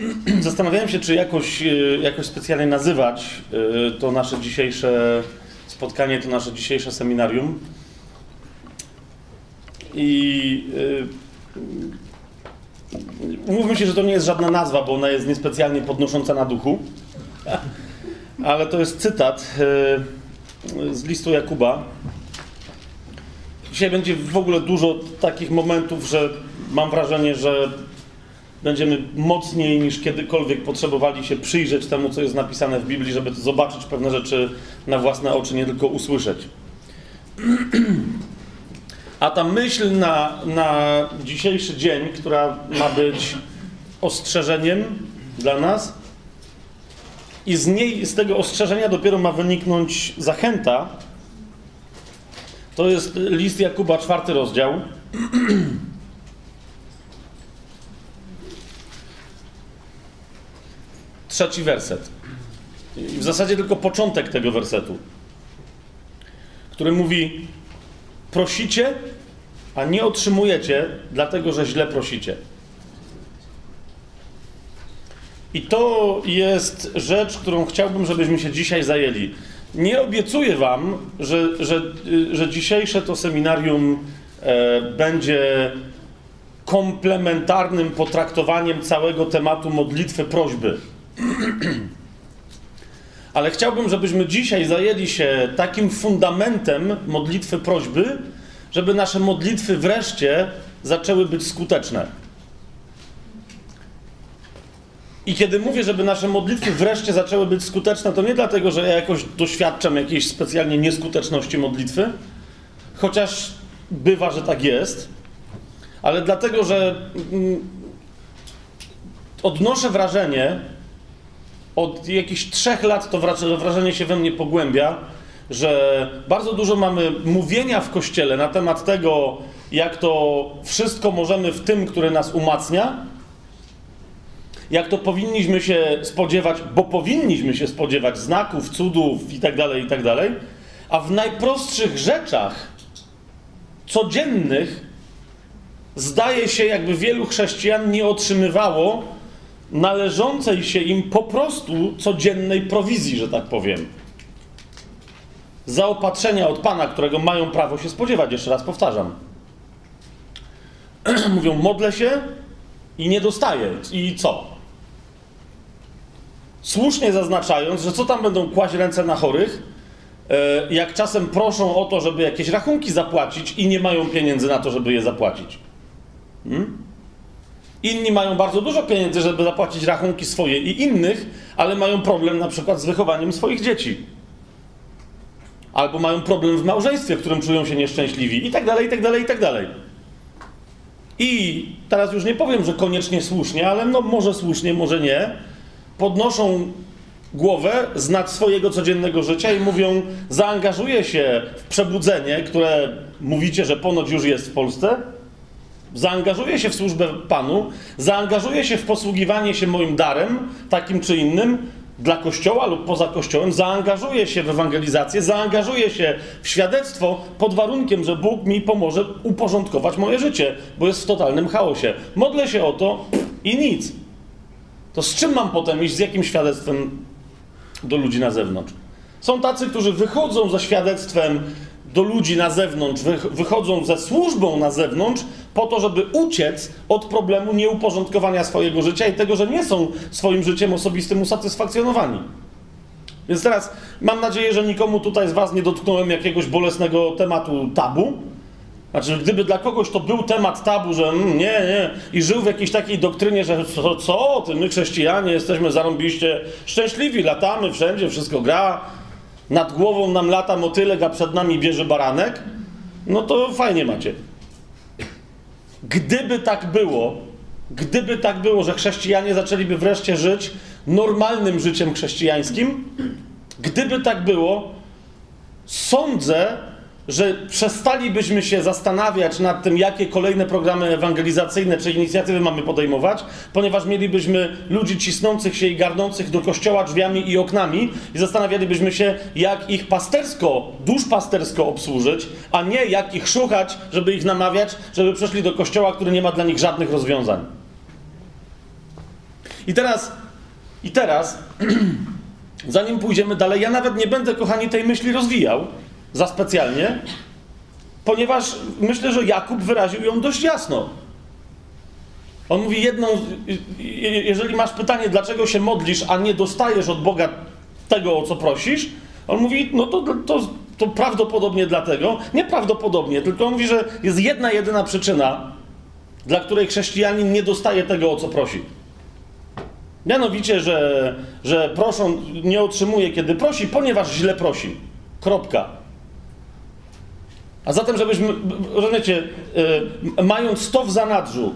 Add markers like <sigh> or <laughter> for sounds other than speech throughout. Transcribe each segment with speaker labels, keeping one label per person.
Speaker 1: <clears throat> zastanawiałem się, czy jakoś, y, jakoś specjalnie nazywać y, to nasze dzisiejsze spotkanie, to nasze dzisiejsze seminarium. I Mówmy się, że to nie jest żadna nazwa, bo ona jest niespecjalnie podnosząca na duchu. <laughs> Ale to jest cytat z listu Jakuba. Dzisiaj będzie w ogóle dużo takich momentów, że mam wrażenie, że będziemy mocniej niż kiedykolwiek potrzebowali się przyjrzeć temu, co jest napisane w Biblii, żeby zobaczyć pewne rzeczy na własne oczy, nie tylko usłyszeć. <clears throat> A ta myśl na, na dzisiejszy dzień, która ma być ostrzeżeniem dla nas, i z niej, z tego ostrzeżenia dopiero ma wyniknąć zachęta, to jest list Jakuba, czwarty rozdział. <clears throat> Trzeci werset. I w zasadzie tylko początek tego wersetu, który mówi: Prosicie, a nie otrzymujecie, dlatego że źle prosicie. I to jest rzecz, którą chciałbym, żebyśmy się dzisiaj zajęli. Nie obiecuję Wam, że, że, że dzisiejsze to seminarium e, będzie komplementarnym potraktowaniem całego tematu modlitwy prośby. <clears throat> Ale chciałbym, żebyśmy dzisiaj zajęli się takim fundamentem modlitwy prośby, żeby nasze modlitwy wreszcie zaczęły być skuteczne. I kiedy mówię, żeby nasze modlitwy wreszcie zaczęły być skuteczne, to nie dlatego, że ja jakoś doświadczam jakiejś specjalnie nieskuteczności modlitwy, chociaż bywa, że tak jest, ale dlatego, że mm, odnoszę wrażenie, od jakichś trzech lat to wrażenie się we mnie pogłębia, że bardzo dużo mamy mówienia w kościele na temat tego, jak to wszystko możemy w tym, który nas umacnia, jak to powinniśmy się spodziewać, bo powinniśmy się spodziewać znaków, cudów itd., tak itd., tak a w najprostszych rzeczach codziennych zdaje się, jakby wielu chrześcijan nie otrzymywało należącej się im po prostu codziennej prowizji, że tak powiem. Zaopatrzenia od Pana, którego mają prawo się spodziewać, jeszcze raz powtarzam. <clears throat> Mówią, modlę się i nie dostaję. I co? Słusznie zaznaczając, że co tam będą kłaść ręce na chorych, e, jak czasem proszą o to, żeby jakieś rachunki zapłacić i nie mają pieniędzy na to, żeby je zapłacić. Hmm? Inni mają bardzo dużo pieniędzy, żeby zapłacić rachunki swoje i innych, ale mają problem na przykład z wychowaniem swoich dzieci. Albo mają problem w małżeństwie, w którym czują się nieszczęśliwi i tak dalej, i tak dalej, i tak dalej. I teraz już nie powiem, że koniecznie słusznie, ale no może słusznie, może nie, podnoszą głowę z nad swojego codziennego życia i mówią: zaangażuję się w przebudzenie, które mówicie, że ponoć już jest w Polsce, zaangażuję się w służbę Panu, zaangażuję się w posługiwanie się moim darem, takim czy innym, dla Kościoła lub poza Kościołem, zaangażuję się w ewangelizację, zaangażuję się w świadectwo pod warunkiem, że Bóg mi pomoże uporządkować moje życie, bo jest w totalnym chaosie. Modlę się o to i nic. To z czym mam potem iść, z jakim świadectwem do ludzi na zewnątrz? Są tacy, którzy wychodzą ze świadectwem do ludzi na zewnątrz, wychodzą ze służbą na zewnątrz, po to, żeby uciec od problemu nieuporządkowania swojego życia i tego, że nie są swoim życiem osobistym usatysfakcjonowani. Więc teraz mam nadzieję, że nikomu tutaj z Was nie dotknąłem jakiegoś bolesnego tematu tabu, znaczy, gdyby dla kogoś to był temat tabu, że mm, nie, nie, i żył w jakiejś takiej doktrynie, że co, co ty, my chrześcijanie jesteśmy zarąbiście szczęśliwi, latamy wszędzie, wszystko gra, nad głową nam lata motylek, a przed nami bierze baranek, no to fajnie macie. Gdyby tak było, gdyby tak było, że chrześcijanie zaczęliby wreszcie żyć normalnym życiem chrześcijańskim, gdyby tak było, sądzę, że przestalibyśmy się zastanawiać nad tym, jakie kolejne programy ewangelizacyjne czy inicjatywy mamy podejmować, ponieważ mielibyśmy ludzi cisnących się i gardnących do kościoła drzwiami i oknami i zastanawialibyśmy się, jak ich pastersko, duszpastersko obsłużyć, a nie jak ich szukać, żeby ich namawiać, żeby przeszli do kościoła, który nie ma dla nich żadnych rozwiązań. I teraz, i teraz, <clears throat> zanim pójdziemy dalej, ja nawet nie będę, kochani, tej myśli rozwijał za specjalnie, ponieważ myślę, że Jakub wyraził ją dość jasno. On mówi jedną, jeżeli masz pytanie, dlaczego się modlisz, a nie dostajesz od Boga tego, o co prosisz, on mówi, no to, to, to prawdopodobnie dlatego, nieprawdopodobnie, tylko on mówi, że jest jedna, jedyna przyczyna, dla której chrześcijanin nie dostaje tego, o co prosi. Mianowicie, że, że proszą, nie otrzymuje, kiedy prosi, ponieważ źle prosi. Kropka. A zatem, żebyśmy, rozumiecie, yy, mając to w zanadrzu,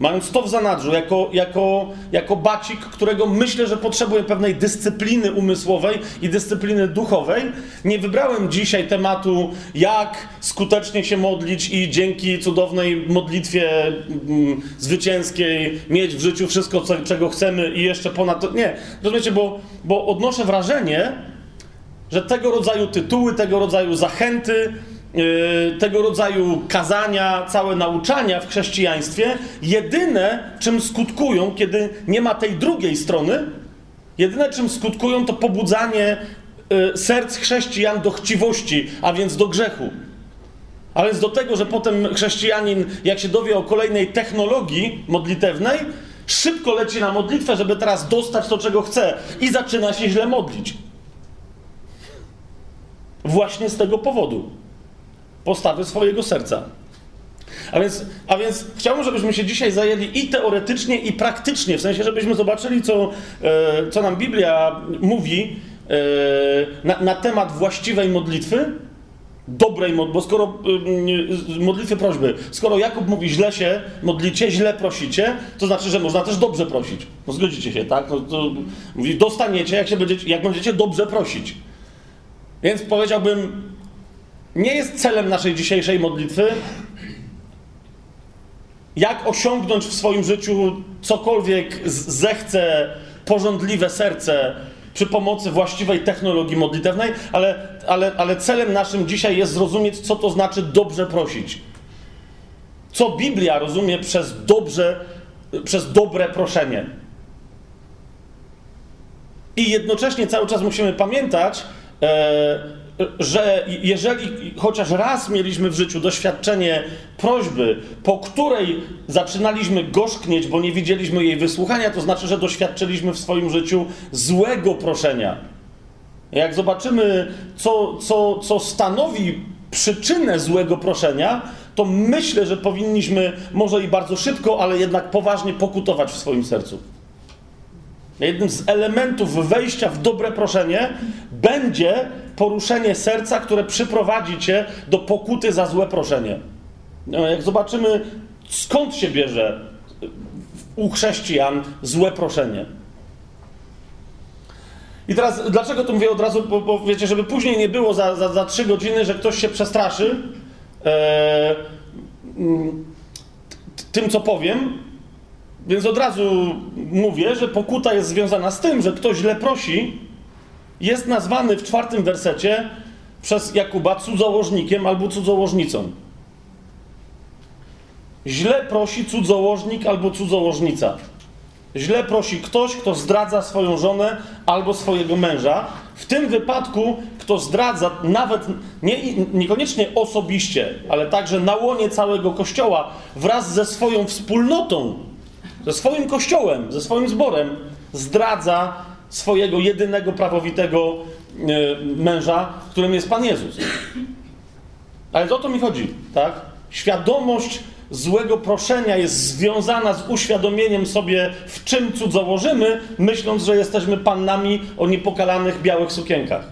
Speaker 1: Mając to w zanadrzu, jako, jako, jako bacik, którego myślę, że potrzebuje pewnej dyscypliny umysłowej i dyscypliny duchowej, nie wybrałem dzisiaj tematu, jak skutecznie się modlić i dzięki cudownej modlitwie mm, zwycięskiej mieć w życiu wszystko, co, czego chcemy i jeszcze ponad to. Nie, rozumiecie, bo, bo odnoszę wrażenie, że tego rodzaju tytuły, tego rodzaju zachęty, tego rodzaju kazania, całe nauczania w chrześcijaństwie, jedyne czym skutkują, kiedy nie ma tej drugiej strony, jedyne czym skutkują to pobudzanie y, serc chrześcijan do chciwości, a więc do grzechu. A więc do tego, że potem chrześcijanin, jak się dowie o kolejnej technologii modlitewnej, szybko leci na modlitwę, żeby teraz dostać to, czego chce i zaczyna się źle modlić. Właśnie z tego powodu postawy swojego serca. A więc, a więc chciałbym, żebyśmy się dzisiaj zajęli i teoretycznie, i praktycznie, w sensie, żebyśmy zobaczyli, co, e, co nam Biblia mówi e, na, na, temat właściwej modlitwy, dobrej modlitwy, bo skoro e, modlitwy prośby, skoro Jakub mówi źle się modlicie, źle prosicie, to znaczy, że można też dobrze prosić. No zgodzicie się, tak? No, to mówi, dostaniecie, jak, się będziecie, jak będziecie dobrze prosić. Więc powiedziałbym, nie jest celem naszej dzisiejszej modlitwy, jak osiągnąć w swoim życiu cokolwiek zechce porządliwe serce przy pomocy właściwej technologii modlitewnej, ale, ale, ale celem naszym dzisiaj jest zrozumieć, co to znaczy dobrze prosić. Co Biblia rozumie przez dobrze, przez dobre proszenie. I jednocześnie cały czas musimy pamiętać, e, że jeżeli chociaż raz mieliśmy w życiu doświadczenie prośby, po której zaczynaliśmy gorzknieć, bo nie widzieliśmy jej wysłuchania, to znaczy, że doświadczyliśmy w swoim życiu złego proszenia. Jak zobaczymy, co, co, co stanowi przyczynę złego proszenia, to myślę, że powinniśmy może i bardzo szybko, ale jednak poważnie pokutować w swoim sercu. Jednym z elementów wejścia w dobre proszenie będzie poruszenie serca, które przyprowadzi cię do pokuty za złe proszenie. No, jak zobaczymy, skąd się bierze u chrześcijan złe proszenie. I teraz, dlaczego to mówię od razu? Bo, bo wiecie, żeby później nie było za, za, za godziny, że ktoś się przestraszy e, tym, co powiem, więc od razu mówię, że pokuta jest związana z tym, że ktoś źle prosi, jest nazwany w czwartym wersecie przez Jakuba cudzołożnikiem albo cudzołożnicą. Źle prosi cudzołożnik albo cudzołożnica. Źle prosi ktoś, kto zdradza swoją żonę albo swojego męża. W tym wypadku, kto zdradza nawet nie, niekoniecznie osobiście, ale także na łonie całego kościoła wraz ze swoją wspólnotą ze swoim kościołem, ze swoim zborem zdradza swojego jedynego prawowitego e, męża, którym jest Pan Jezus. Ale o to mi chodzi, tak? Świadomość złego proszenia jest związana z uświadomieniem sobie, w czym cudzołożymy, myśląc, że jesteśmy pannami o niepokalanych białych sukienkach.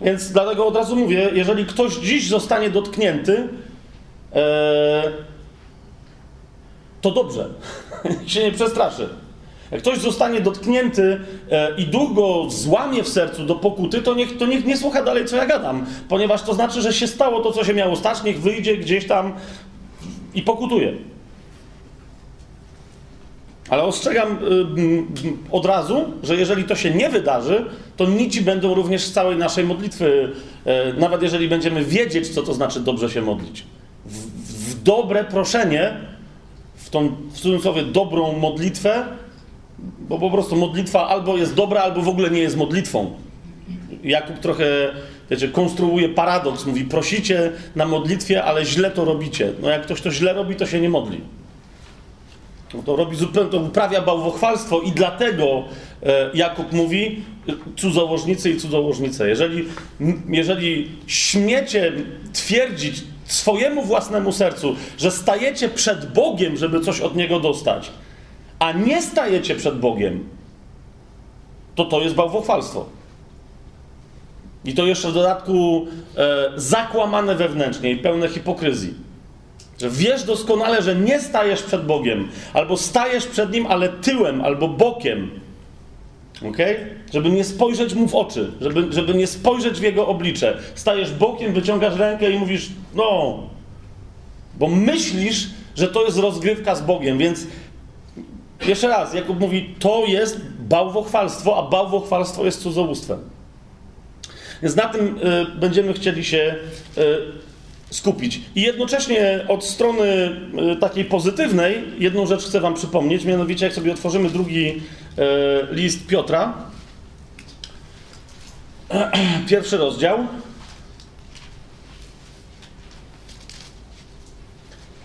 Speaker 1: Więc dlatego od razu mówię, jeżeli ktoś dziś zostanie dotknięty, e, to dobrze. <laughs> się nie przestraszy. Jak ktoś zostanie dotknięty e, i duch go złamie w sercu do pokuty, to niech, to niech nie słucha dalej, co ja gadam, ponieważ to znaczy, że się stało to, co się miało stać, niech wyjdzie gdzieś tam i pokutuje. Ale ostrzegam y, od razu, że jeżeli to się nie wydarzy, to nici będą również z całej naszej modlitwy, e, nawet jeżeli będziemy wiedzieć, co to znaczy dobrze się modlić. W, w dobre proszenie w tą, w cudzysłowie, dobrą modlitwę, bo po prostu modlitwa albo jest dobra, albo w ogóle nie jest modlitwą. Jakub trochę, wiecie, konstruuje paradoks. Mówi, prosicie na modlitwie, ale źle to robicie. No jak ktoś to źle robi, to się nie modli. No to robi zupełnie, to uprawia bałwochwalstwo i dlatego e, Jakub mówi cudzołożnicy i cudzołożnice. Jeżeli, jeżeli śmiecie twierdzić swojemu własnemu sercu, że stajecie przed Bogiem, żeby coś od Niego dostać, a nie stajecie przed Bogiem, to to jest bałwochwalstwo. I to jeszcze w dodatku e, zakłamane wewnętrznie i pełne hipokryzji. Że wiesz doskonale, że nie stajesz przed Bogiem, albo stajesz przed Nim, ale tyłem, albo bokiem. ok? Żeby nie spojrzeć mu w oczy, żeby, żeby nie spojrzeć w jego oblicze. Stajesz bokiem, wyciągasz rękę i mówisz, no, bo myślisz, że to jest rozgrywka z Bogiem, więc jeszcze raz, Jakub mówi, to jest bałwochwalstwo, a bałwochwalstwo jest cudzołóstwem. Więc na tym y, będziemy chcieli się y, skupić. I jednocześnie od strony y, takiej pozytywnej, jedną rzecz chcę Wam przypomnieć, mianowicie jak sobie otworzymy drugi y, list Piotra, <clears throat> pierwszy rozdział.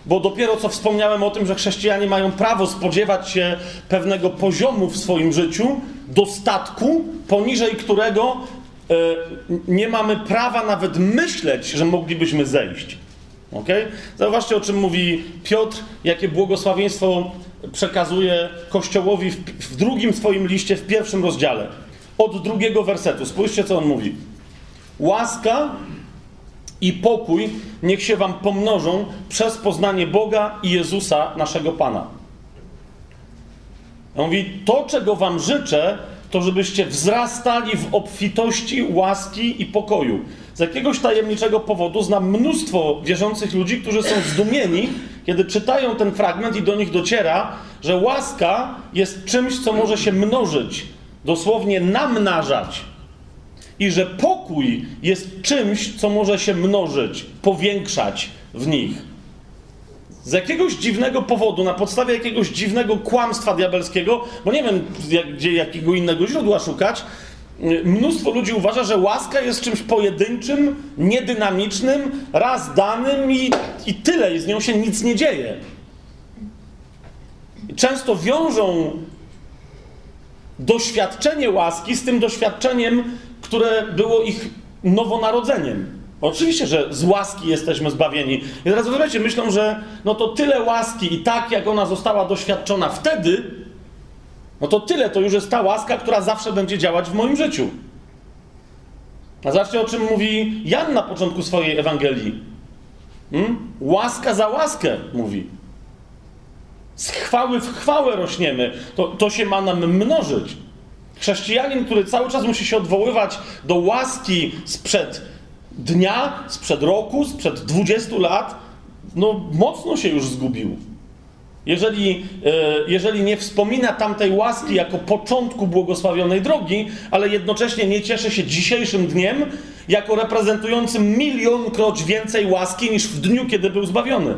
Speaker 1: Bo dopiero co wspomniałem o tym, że chrześcijanie mają prawo spodziewać się pewnego poziomu w swoim życiu, dostatku, poniżej którego e, nie mamy prawa nawet myśleć, że moglibyśmy zejść. Okay? Zauważcie, o czym mówi Piotr, jakie błogosławieństwo przekazuje Kościołowi w, w drugim swoim liście, w pierwszym rozdziale. Od drugiego wersetu. Spójrzcie, co on mówi. Łaska i pokój niech się wam pomnożą przez poznanie Boga i Jezusa, naszego Pana. On mówi, to czego wam życzę, to żebyście wzrastali w obfitości łaski i pokoju. Z jakiegoś tajemniczego powodu znam mnóstwo wierzących ludzi, którzy są zdumieni, kiedy czytają ten fragment i do nich dociera, że łaska jest czymś, co może się mnożyć, dosłownie namnażać i że pokój jest czymś, co może się mnożyć, powiększać w nich. Z jakiegoś dziwnego powodu, na podstawie jakiegoś dziwnego kłamstwa diabelskiego, bo nie wiem, gdzie jakiego innego źródła szukać, mnóstwo ludzi uważa, że łaska jest czymś pojedynczym, niedynamicznym, raz danym i, i tyle, i z nią się nic nie dzieje. Często wiążą doświadczenie łaski z tym doświadczeniem które było ich nowonarodzeniem. Oczywiście, że z łaski jesteśmy zbawieni. I teraz zobaczcie, myślą, że no to tyle łaski i tak, jak ona została doświadczona wtedy, no to tyle, to już jest ta łaska, która zawsze będzie działać w moim życiu. A zobaczcie, o czym mówi Jan na początku swojej Ewangelii. Hmm? Łaska za łaskę, mówi. Z chwały w chwałę rośniemy. To, to się ma nam mnożyć. Chrześcijanin, który cały czas musi się odwoływać do łaski sprzed dnia, sprzed roku, sprzed 20 lat, no mocno się już zgubił. Jeżeli, e, jeżeli nie wspomina tamtej łaski jako początku błogosławionej drogi, ale jednocześnie nie cieszy się dzisiejszym dniem jako reprezentującym milionkroć więcej łaski niż w dniu, kiedy był zbawiony.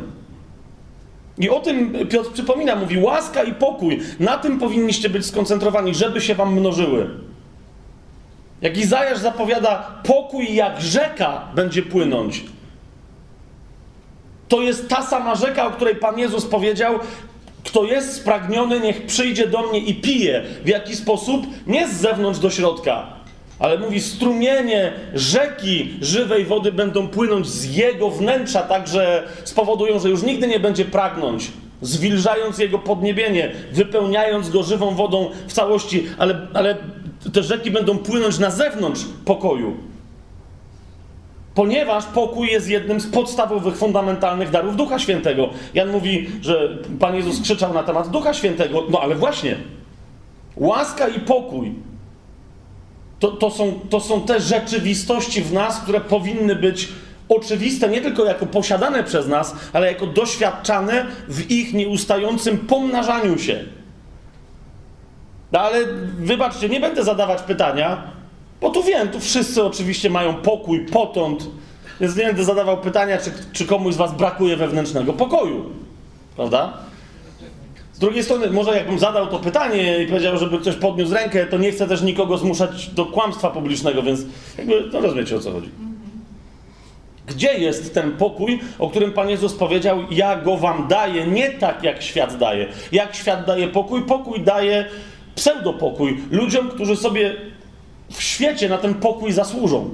Speaker 1: I o tym Piotr przypomina, mówi łaska i pokój. Na tym powinniście być skoncentrowani, żeby się wam mnożyły. Jak Izajasz zapowiada, pokój jak rzeka będzie płynąć. To jest ta sama rzeka, o której Pan Jezus powiedział, kto jest spragniony, niech przyjdzie do mnie i pije. W jaki sposób? Nie z zewnątrz do środka, ale mówi, strumienie rzeki żywej wody będą płynąć z jego wnętrza, tak że spowodują, że już nigdy nie będzie pragnąć, zwilżając jego podniebienie, wypełniając go żywą wodą w całości, ale, ale te rzeki będą płynąć na zewnątrz pokoju. Ponieważ pokój jest jednym z podstawowych, fundamentalnych darów Ducha Świętego. Jan mówi, że Pan Jezus krzyczał na temat Ducha Świętego. No ale właśnie, łaska i pokój to, to, są, to są te rzeczywistości w nas, które powinny być oczywiste nie tylko jako posiadane przez nas, ale jako doświadczane w ich nieustającym pomnażaniu się. No ale wybaczcie, nie będę zadawać pytania, bo tu wiem, tu wszyscy oczywiście mają pokój, potąd, więc nie będę zadawał pytania, czy, czy komuś z Was brakuje wewnętrznego pokoju. Prawda? Z drugiej strony, może jakbym zadał to pytanie i powiedział, żeby ktoś podniósł rękę, to nie chcę też nikogo zmuszać do kłamstwa publicznego, więc jakby, no rozumiecie o co chodzi. Gdzie jest ten pokój, o którym Pan Jezus powiedział, ja go wam daję, nie tak jak świat daje. Jak świat daje pokój, pokój daje pseudopokój ludziom, którzy sobie w świecie na ten pokój zasłużą.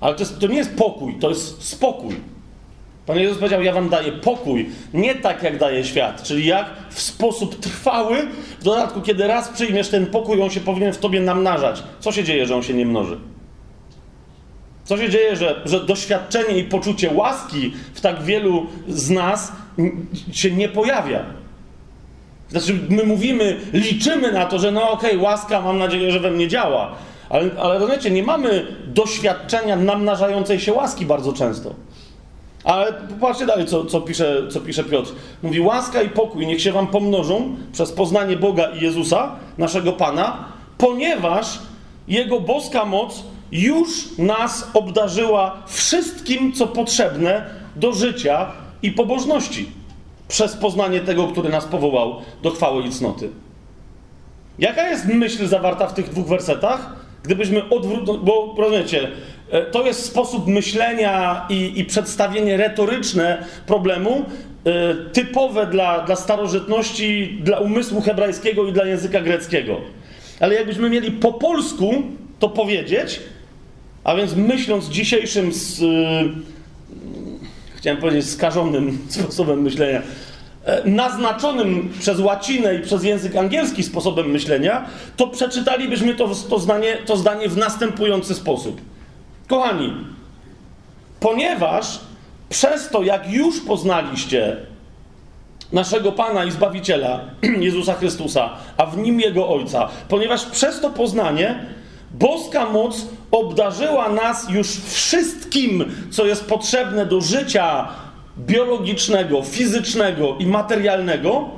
Speaker 1: Ale to, jest, to nie jest pokój, to jest spokój. Pan Jezus powiedział: Ja wam daję pokój, nie tak jak daje świat, czyli jak w sposób trwały. W dodatku, kiedy raz przyjmiesz ten pokój, on się powinien w tobie namnażać. Co się dzieje, że on się nie mnoży? Co się dzieje, że, że doświadczenie i poczucie łaski w tak wielu z nas się nie pojawia? Znaczy, my mówimy, liczymy na to, że no okej, okay, łaska, mam nadzieję, że we mnie działa. Ale, ale rozumiecie, nie mamy doświadczenia namnażającej się łaski bardzo często. Ale popatrzcie dalej, co, co, pisze, co pisze Piotr. Mówi, łaska i pokój niech się wam pomnożą przez poznanie Boga i Jezusa, naszego Pana, ponieważ Jego boska moc już nas obdarzyła wszystkim, co potrzebne do życia i pobożności. Przez poznanie tego, który nas powołał do chwały i cnoty. Jaka jest myśl zawarta w tych dwóch wersetach? Gdybyśmy odwrócili, bo rozumiecie, to jest sposób myślenia i, i przedstawienie retoryczne problemu, y, typowe dla, dla starożytności, dla umysłu hebrajskiego i dla języka greckiego. Ale jakbyśmy mieli po polsku to powiedzieć, a więc myśląc dzisiejszym, z, y, chciałem powiedzieć, skażonym <laughs> sposobem myślenia, E, naznaczonym przez łacinę i przez język angielski sposobem myślenia, to przeczytalibyśmy to, to, zdanie, to zdanie w następujący sposób. Kochani, ponieważ przez to, jak już poznaliście naszego Pana i Zbawiciela, <clears throat> Jezusa Chrystusa, a w nim Jego Ojca, ponieważ przez to poznanie boska moc obdarzyła nas już wszystkim, co jest potrzebne do życia biologicznego, fizycznego i materialnego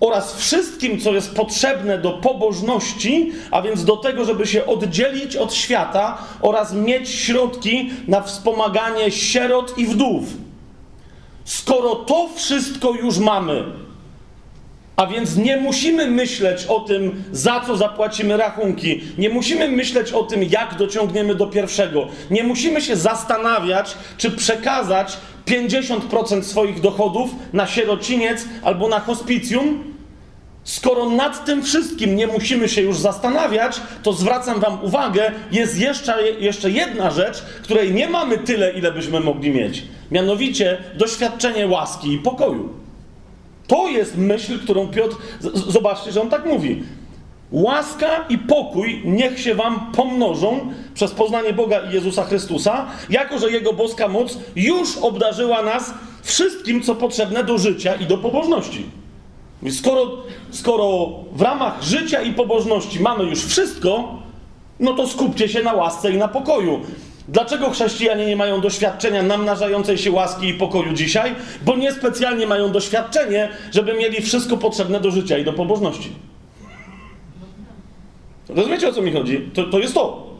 Speaker 1: oraz wszystkim, co jest potrzebne do pobożności, a więc do tego, żeby się oddzielić od świata oraz mieć środki na wspomaganie sierot i wdów. Skoro to wszystko już mamy, a więc nie musimy myśleć o tym, za co zapłacimy rachunki. Nie musimy myśleć o tym, jak dociągniemy do pierwszego. Nie musimy się zastanawiać, czy przekazać 50% swoich dochodów na sierociniec albo na hospicjum. Skoro nad tym wszystkim nie musimy się już zastanawiać, to zwracam Wam uwagę, jest jeszcze, jeszcze jedna rzecz, której nie mamy tyle, ile byśmy mogli mieć. Mianowicie doświadczenie łaski i pokoju. To jest myśl, którą Piotr, zobaczcie, że on tak mówi. Łaska i pokój niech się wam pomnożą przez poznanie Boga i Jezusa Chrystusa, jako że Jego boska moc już obdarzyła nas wszystkim, co potrzebne do życia i do pobożności. Skoro, skoro w ramach życia i pobożności mamy już wszystko, no to skupcie się na łasce i na pokoju. Dlaczego chrześcijanie nie mają doświadczenia namnażającej się łaski i pokoju dzisiaj? Bo niespecjalnie mają doświadczenie, żeby mieli wszystko potrzebne do życia i do pobożności. Rozumiecie o co mi chodzi? To, to jest to.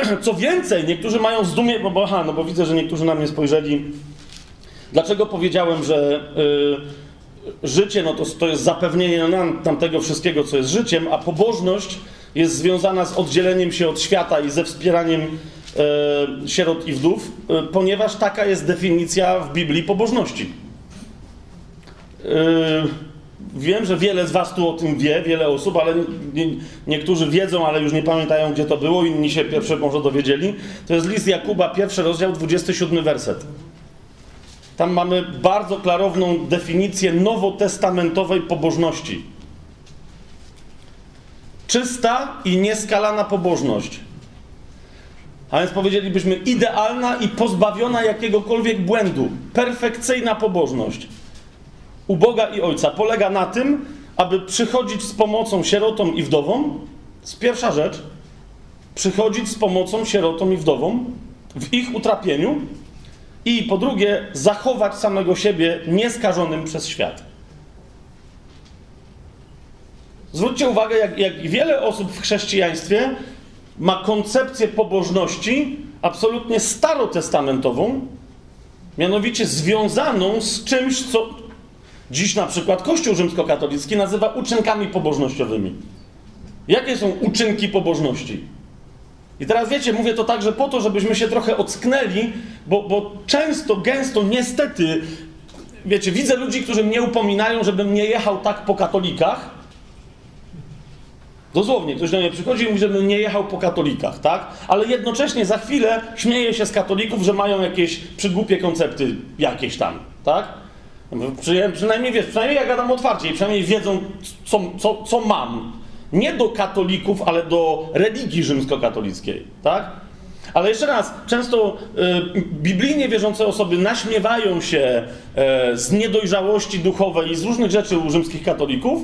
Speaker 1: <clears throat> Co więcej, niektórzy mają zdumie, bo, aha, no bo widzę, że niektórzy na mnie spojrzeli. Dlaczego powiedziałem, że y, życie no to, to jest zapewnienie nam, nam tego wszystkiego, co jest życiem, a pobożność jest związana z oddzieleniem się od świata i ze wspieraniem e, sierot i wdów, e, ponieważ taka jest definicja w Biblii pobożności. E, wiem, że wiele z Was tu o tym wie, wiele osób, ale nie, niektórzy wiedzą, ale już nie pamiętają, gdzie to było, inni się pierwsze może dowiedzieli. To jest list Jakuba, pierwszy rozdział, 27 werset. Tam mamy bardzo klarowną definicję nowotestamentowej pobożności. Czysta i nieskalana pobożność. A więc powiedzielibyśmy idealna i pozbawiona jakiegokolwiek błędu. Perfekcyjna pobożność u Boga i Ojca polega na tym, aby przychodzić z pomocą sierotom i wdowom. To pierwsza rzecz. Przychodzić z pomocą sierotom i wdowom w ich utrapieniu. I po drugie, zachować samego siebie nieskażonym przez świat. Zwróćcie uwagę, jak, jak wiele osób w chrześcijaństwie ma koncepcję pobożności absolutnie starotestamentową, Mianowicie związaną z czymś, co dziś na przykład Kościół rzymskokatolicki nazywa uczynkami pobożnościowymi. Jakie są uczynki pobożności? I teraz wiecie, mówię to także po to, żebyśmy się trochę ocknęli, bo, bo często, gęsto, niestety, wiecie, widzę ludzi, którzy mnie upominają, żebym nie jechał tak po katolikach. Dosłownie, ktoś do mnie przychodzi i mówi, żebym nie jechał po katolikach, tak? Ale jednocześnie za chwilę śmieje się z katolików, że mają jakieś przygłupie koncepty jakieś tam, tak? Przynajmniej wiesz, przynajmniej ja gadam otwarcie i przynajmniej wiedzą, co, co, co mam. Nie do katolików, ale do religii rzymskokatolickiej, tak? Ale jeszcze raz, często y, biblijnie wierzące osoby naśmiewają się y, z niedojrzałości duchowej i z różnych rzeczy u rzymskich katolików,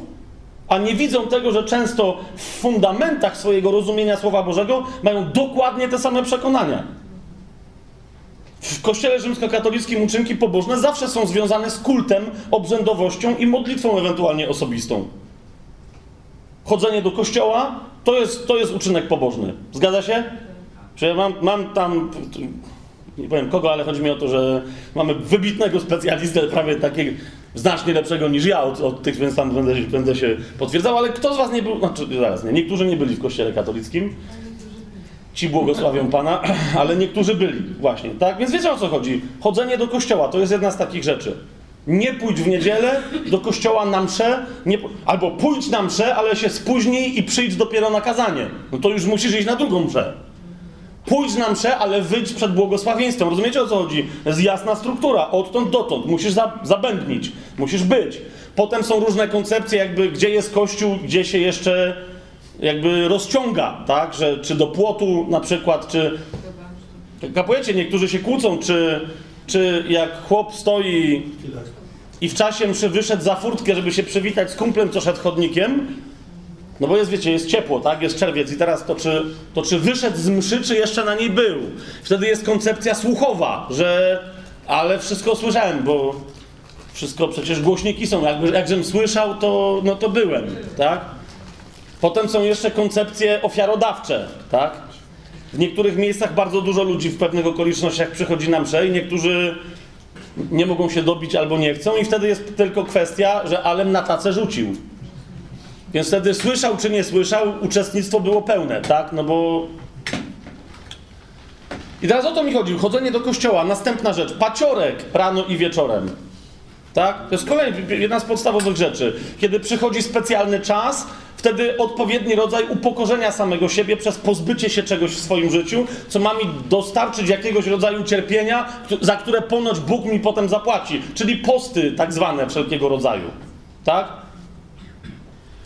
Speaker 1: a nie widzą tego, że często w fundamentach swojego rozumienia Słowa Bożego mają dokładnie te same przekonania. W kościele rzymskokatolickim uczynki pobożne zawsze są związane z kultem, obrzędowością i modlitwą ewentualnie osobistą. Chodzenie do kościoła to jest, to jest uczynek pobożny. Zgadza się? Czy ja mam, mam tam, nie powiem kogo, ale chodzi mi o to, że mamy wybitnego specjalistę, prawie takiego znacznie lepszego niż ja od, od tych, więc tam będę, będę się potwierdzał, ale kto z was nie był, znaczy zaraz nie, niektórzy nie byli w kościele katolickim, ci błogosławią Pana, <clears throat> ale niektórzy byli właśnie, tak? Więc wiecie o co chodzi. Chodzenie do kościoła to jest jedna z takich rzeczy. Nie pójdź w niedzielę do kościoła na mszę, nie, albo pójdź na mszę, ale się spóźnij i przyjdź dopiero na kazanie. No to już musisz iść na drugą mszę. Pójdź na mszę, ale wyjdź przed błogosławieństwem. Rozumiecie o co chodzi? Jest jasna struktura, odtąd dotąd. Musisz za, zabędnić, musisz być. Potem są różne koncepcje, jakby gdzie jest kościół, gdzie się jeszcze jakby rozciąga, tak? Że, czy do płotu na przykład, czy... Kapujecie, niektórzy się kłócą, czy, czy jak chłop stoi i w czasie mszy wyszedł za furtkę, żeby się przywitać z kumplem, co szedł chodnikiem, no bo jest, wiecie, jest ciepło, tak? Jest czerwiec i teraz to czy, to czy wyszedł z mszy, czy jeszcze na niej był? Wtedy jest koncepcja słuchowa, że ale wszystko słyszałem, bo wszystko przecież głośniki są. Jakżem słyszał, to, no to byłem, tak? Potem są jeszcze koncepcje ofiarodawcze, tak? W niektórych miejscach bardzo dużo ludzi w pewnych okolicznościach przychodzi na mszę i niektórzy nie mogą się dobić albo nie chcą i wtedy jest tylko kwestia, że alem na tacę rzucił. Więc wtedy słyszał czy nie słyszał, uczestnictwo było pełne, tak? No bo... I teraz o to mi chodzi. Chodzenie do kościoła. Następna rzecz. Paciorek rano i wieczorem. Tak? To jest kolejna, jedna z podstawowych rzeczy. Kiedy przychodzi specjalny czas, wtedy odpowiedni rodzaj upokorzenia samego siebie przez pozbycie się czegoś w swoim życiu, co ma mi dostarczyć jakiegoś rodzaju cierpienia, za które ponoć Bóg mi potem zapłaci. Czyli posty tak zwane wszelkiego rodzaju. Tak?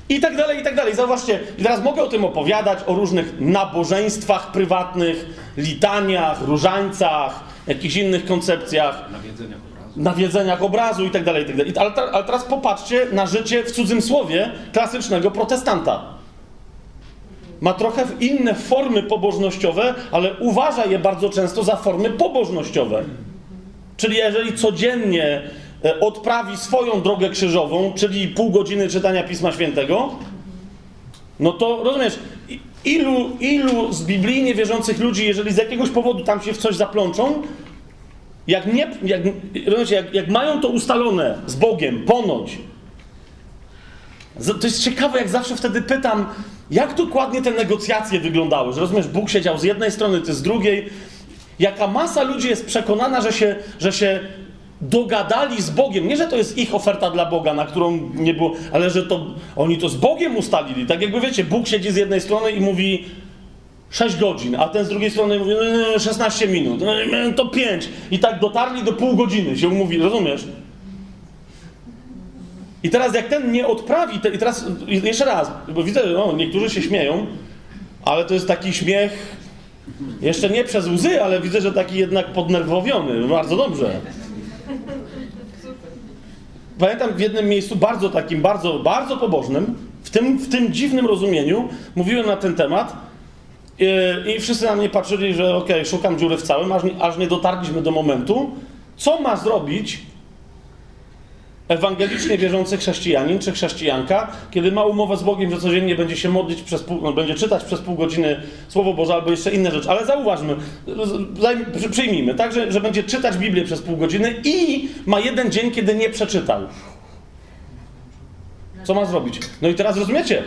Speaker 1: I tak dalej, i tak dalej. Zauważcie, teraz mogę o tym opowiadać, o różnych nabożeństwach prywatnych, litaniach, różańcach, jakichś innych koncepcjach. Nawiedzeniach. Nawiedzeniach obrazu i tak dalej, i tak dalej. Ale, teraz popatrzcie na życie w cudzym słowie klasycznego protestanta. Ma trochę inne formy pobożnościowe, ale uważa je bardzo często za formy pobożnościowe. Czyli jeżeli codziennie E, odprawi swoją drogę krzyżową, czyli pół godziny czytania Pisma Świętego, no to rozumiesz, ilu, ilu z biblijnie wierzących ludzi, jeżeli z jakiegoś powodu tam się w coś zaplączą, jak, nie, jak, jak, jak mają to ustalone z Bogiem, ponoć, to jest ciekawe, jak zawsze wtedy pytam, jak dokładnie te negocjacje wyglądały, że rozumiesz, Bóg siedział z jednej strony, ty z drugiej, jaka masa ludzi jest przekonana, że się, że się dogadali z Bogiem. Nie, że to jest ich oferta dla Boga, na którą nie było, ale że to oni to z Bogiem ustalili. Tak jakby wiecie, Bóg siedzi z jednej strony i mówi 6 godzin, a ten z drugiej strony mówi 16 minut, to 5. I tak dotarli do pół godziny, się umówi, rozumiesz? I teraz jak ten nie odprawi, te, i teraz jeszcze raz, bo widzę, no, niektórzy się śmieją, ale to jest taki śmiech jeszcze nie przez łzy, ale widzę, że taki jednak podnerwowiony. Bardzo dobrze. Pamiętam w jednym miejscu, bardzo takim, bardzo, bardzo pobożnym, w tym, w tym dziwnym rozumieniu, mówiłem na ten temat i, i wszyscy na mnie patrzyli, że okej, okay, szukam dziury w całym, aż, aż nie dotarliśmy do momentu, co ma zrobić ewangelicznie wierzący chrześcijanin czy chrześcijanka, kiedy ma umowę z Bogiem, że codziennie będzie się modlić przez pół, no, będzie czytać przez pół godziny Słowo Boże albo jeszcze inne rzeczy. Ale zauważmy, przyjmijmy, tak, że, że będzie czytać Biblię przez pół godziny i ma jeden dzień, kiedy nie przeczytał. Co ma zrobić? No i teraz rozumiecie?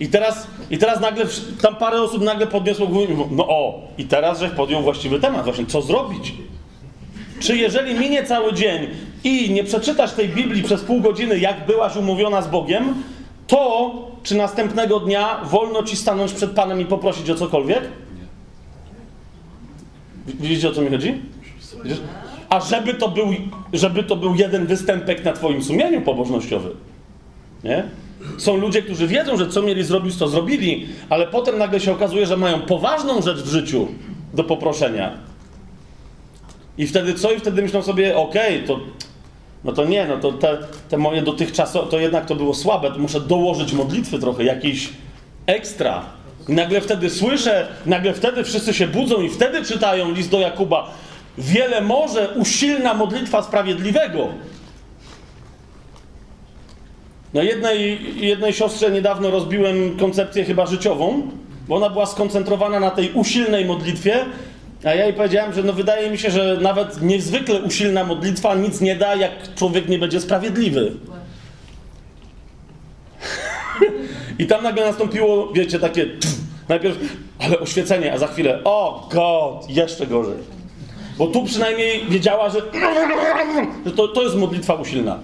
Speaker 1: I teraz, I teraz nagle tam parę osób nagle podniosło głowę no o, i teraz żeś podjął właściwy temat. Właśnie, co zrobić? Czy jeżeli minie cały dzień i nie przeczytasz tej Biblii przez pół godziny, jak byłaś umówiona z Bogiem, to czy następnego dnia wolno ci stanąć przed Panem i poprosić o cokolwiek? Widzicie o co mi chodzi? A żeby to był, żeby to był jeden występek na Twoim sumieniu pobożnościowym. Nie? Są ludzie, którzy wiedzą, że co mieli zrobić, to zrobili, ale potem nagle się okazuje, że mają poważną rzecz w życiu do poproszenia. I wtedy co? I wtedy myślą sobie, okej, okay, to no to nie, no to te, te moje dotychczasowe, to jednak to było słabe, to muszę dołożyć modlitwy trochę, jakiś ekstra. I nagle wtedy słyszę, nagle wtedy wszyscy się budzą i wtedy czytają list do Jakuba. Wiele może usilna modlitwa sprawiedliwego. No jednej, jednej siostrze niedawno rozbiłem koncepcję chyba życiową, bo ona była skoncentrowana na tej usilnej modlitwie, a ja jej powiedziałem, że no wydaje mi się, że nawet niezwykle usilna modlitwa nic nie da, jak człowiek nie będzie sprawiedliwy. <laughs> I tam nagle nastąpiło, wiecie, takie najpierw, ale oświecenie, a za chwilę, o God, jeszcze gorzej. Bo tu przynajmniej wiedziała, że, że to, to jest modlitwa usilna.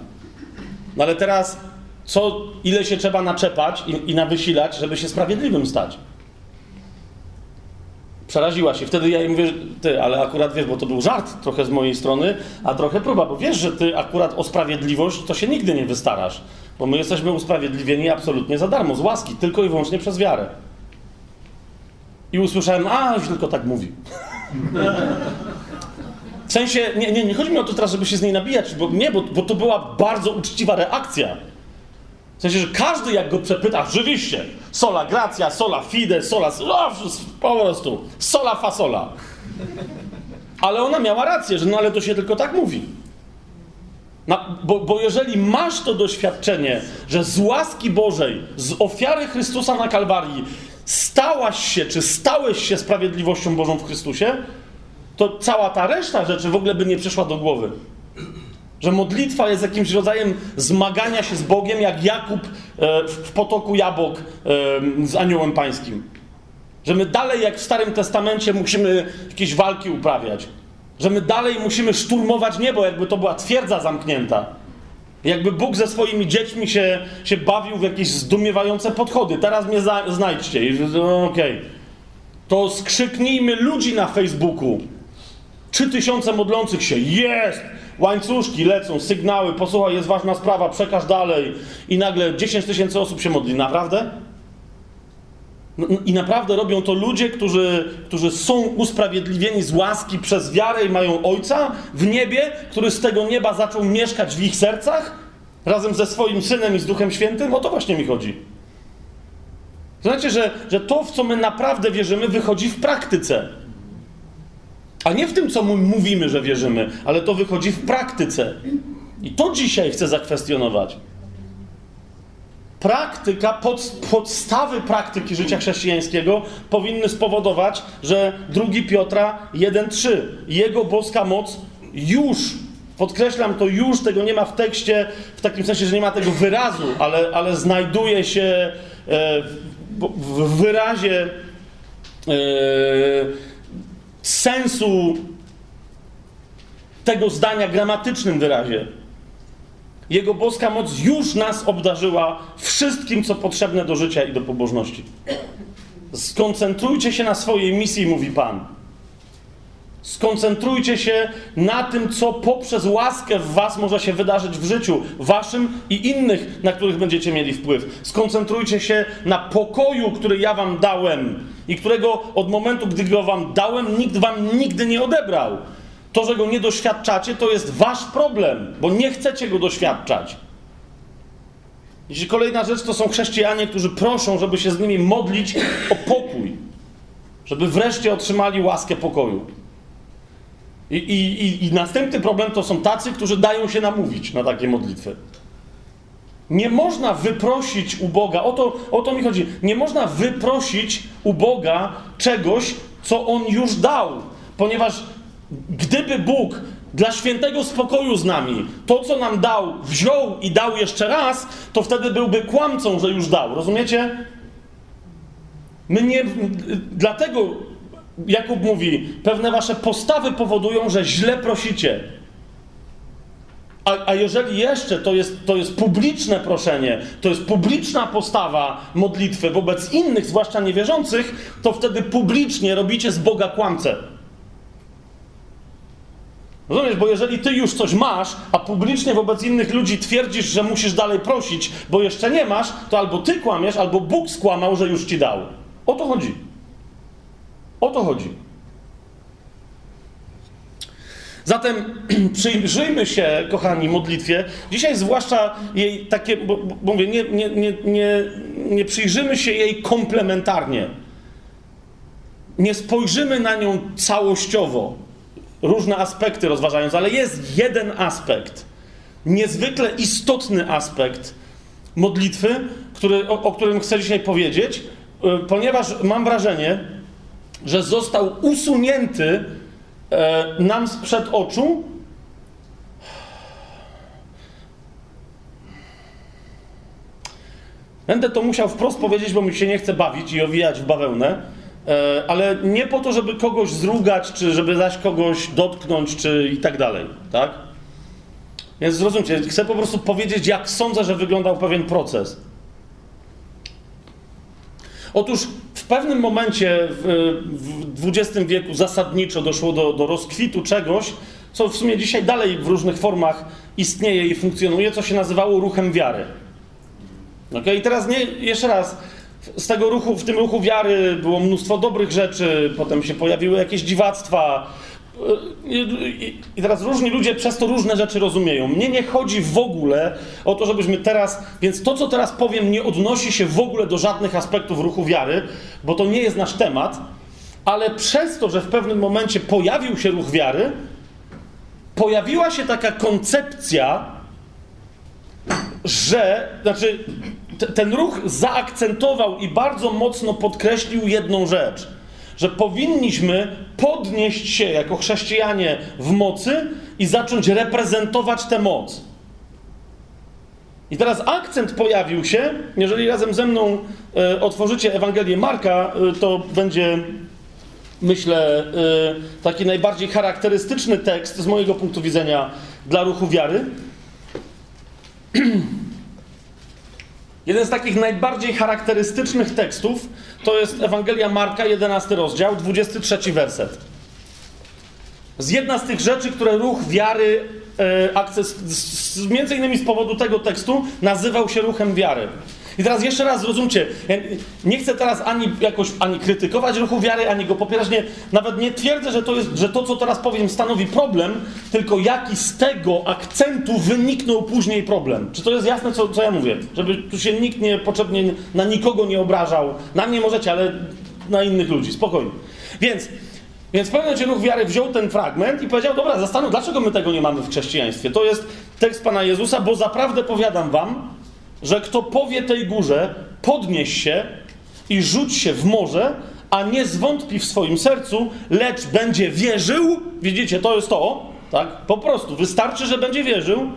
Speaker 1: No ale teraz, co, ile się trzeba naczepać i, i nawysilać, żeby się sprawiedliwym stać? Przeraziła się. Wtedy ja jej mówię, ty, ale akurat wiesz, bo to był żart trochę z mojej strony, a trochę próba, bo wiesz, że ty akurat o sprawiedliwość to się nigdy nie wystarasz. Bo my jesteśmy usprawiedliwieni absolutnie za darmo, z łaski, tylko i wyłącznie przez wiarę. I usłyszałem, a, już tylko tak mówi. W sensie, nie, nie, nie chodzi mi o to teraz, żeby się z niej nabijać, bo nie, bo, bo to była bardzo uczciwa reakcja. W sensie, że każdy jak go przepyta, rzeczywiście, sola gracja, sola fide, sola, no, po prostu, sola fasola. Ale ona miała rację, że no ale to się tylko tak mówi. No, bo, bo jeżeli masz to doświadczenie, że z łaski Bożej, z ofiary Chrystusa na Kalwarii stałaś się, czy stałeś się sprawiedliwością Bożą w Chrystusie, to cała ta reszta rzeczy w ogóle by nie przyszła do głowy. Że modlitwa jest jakimś rodzajem zmagania się z Bogiem, jak Jakub e, w potoku jabłok e, z aniołem pańskim. Że my dalej, jak w Starym Testamencie, musimy jakieś walki uprawiać. Że my dalej musimy szturmować niebo, jakby to była twierdza zamknięta. Jakby Bóg ze swoimi dziećmi się, się bawił w jakieś zdumiewające podchody. Teraz mnie za, znajdźcie. I no, okej. Okay. To skrzyknijmy ludzi na Facebooku. Trzy tysiące modlących się. Jest! Łańcuszki lecą, sygnały, posłuchaj, jest ważna sprawa, przekaż dalej. I nagle 10 tysięcy osób się modli. Naprawdę? No, no, I naprawdę robią to ludzie, którzy, którzy są usprawiedliwieni z łaski przez wiarę i mają Ojca w niebie, który z tego nieba zaczął mieszkać w ich sercach razem ze swoim Synem i z Duchem Świętym. O to właśnie mi chodzi. Znacie, że, że to, w co my naprawdę wierzymy, wychodzi w praktyce. A nie w tym, co mówimy, że wierzymy, ale to wychodzi w praktyce. I to dzisiaj chcę zakwestionować. Praktyka, pod, podstawy praktyki życia chrześcijańskiego powinny spowodować, że drugi Piotra 1,3. Jego boska moc już, podkreślam to już, tego nie ma w tekście, w takim sensie, że nie ma tego wyrazu, ale, ale znajduje się e, w, w wyrazie. E, sensu tego zdania gramatycznym wyrazie. Jego boska moc już nas obdarzyła wszystkim, co potrzebne do życia i do pobożności. Skoncentrujcie się na swojej misji, mówi Pan. Skoncentrujcie się na tym, co poprzez łaskę w Was może się wydarzyć w życiu, Waszym i innych, na których będziecie mieli wpływ. Skoncentrujcie się na pokoju, który ja Wam dałem i którego od momentu, gdy go Wam dałem, nikt Wam nigdy nie odebrał. To, że go nie doświadczacie, to jest Wasz problem, bo nie chcecie go doświadczać. I kolejna rzecz to są chrześcijanie, którzy proszą, żeby się z nimi modlić o pokój, żeby wreszcie otrzymali łaskę pokoju. I, i, I następny problem to są tacy, którzy dają się namówić na takie modlitwy. Nie można wyprosić u Boga, o to, o to mi chodzi, nie można wyprosić u Boga czegoś, co On już dał. Ponieważ gdyby Bóg dla świętego spokoju z nami to, co nam dał, wziął i dał jeszcze raz, to wtedy byłby kłamcą, że już dał. Rozumiecie? My nie. Dlatego Jakub mówi, pewne wasze postawy powodują, że źle prosicie. A, a jeżeli jeszcze to jest, to jest publiczne proszenie, to jest publiczna postawa modlitwy wobec innych, zwłaszcza niewierzących, to wtedy publicznie robicie z Boga kłamcę. Rozumiesz, bo jeżeli ty już coś masz, a publicznie wobec innych ludzi twierdzisz, że musisz dalej prosić, bo jeszcze nie masz, to albo ty kłamiesz, albo Bóg skłamał, że już ci dał. O to chodzi. O to chodzi. Zatem <clears throat> przyjrzyjmy się, kochani, modlitwie. Dzisiaj zwłaszcza jej takie, bo, bo mówię, nie, nie, nie, nie, nie przyjrzymy się jej komplementarnie. Nie spojrzymy na nią całościowo, różne aspekty rozważając, ale jest jeden aspekt, niezwykle istotny aspekt modlitwy, który, o, o którym chcę dzisiaj powiedzieć, y, ponieważ mam wrażenie, że został usunięty nam sprzed oczu. Będę to musiał wprost powiedzieć, bo mi się nie chce bawić i owijać w bawełnę, e, ale nie po to, żeby kogoś zrugać, czy żeby zaś kogoś dotknąć, czy i tak dalej, tak? Więc zrozumcie, chcę po prostu powiedzieć, jak sądzę, że wyglądał pewien proces. Otóż pewnym momencie w XX wieku zasadniczo doszło do, do rozkwitu czegoś, co w sumie dzisiaj dalej w różnych formach istnieje i funkcjonuje, co się nazywało ruchem wiary. Okay? I teraz nie, jeszcze raz, z tego ruchu, w tym ruchu wiary było mnóstwo dobrych rzeczy, potem się pojawiły jakieś dziwactwa, i teraz różni ludzie przez to różne rzeczy rozumieją. Mnie nie chodzi w ogóle o to, żebyśmy teraz. Więc to, co teraz powiem, nie odnosi się w ogóle do żadnych aspektów ruchu wiary, bo to nie jest nasz temat, ale przez to, że w pewnym momencie pojawił się ruch wiary, pojawiła się taka koncepcja, że. Znaczy, ten ruch zaakcentował i bardzo mocno podkreślił jedną rzecz że powinniśmy podnieść się jako chrześcijanie w mocy i zacząć reprezentować tę moc. I teraz akcent pojawił się. Jeżeli razem ze mną e, otworzycie Ewangelię Marka, e, to będzie, myślę, e, taki najbardziej charakterystyczny tekst z mojego punktu widzenia dla ruchu wiary. <clears throat> Jeden z takich najbardziej charakterystycznych tekstów to jest Ewangelia Marka, 11 rozdział, 23 werset. Z jedna z tych rzeczy, które ruch wiary, e, akces, z, między innymi z powodu tego tekstu, nazywał się ruchem wiary. I teraz jeszcze raz zrozumcie, ja nie chcę teraz ani jakoś ani krytykować ruchu wiary, ani go popierać. Nie, nawet nie twierdzę, że to, jest, że to, co teraz powiem, stanowi problem, tylko jaki z tego akcentu wyniknął później problem. Czy to jest jasne, co, co ja mówię? Żeby tu się nikt nie potrzebnie na nikogo nie obrażał. Na mnie możecie, ale na innych ludzi. Spokojnie. Więc więc w pewnym ruch wiary wziął ten fragment i powiedział: Dobra, zastanów, dlaczego my tego nie mamy w chrześcijaństwie. To jest tekst Pana Jezusa, bo zaprawdę powiadam wam, że kto powie tej górze, podnieś się i rzuć się w morze, a nie zwątpi w swoim sercu, lecz będzie wierzył, widzicie, to jest to, tak? Po prostu, wystarczy, że będzie wierzył,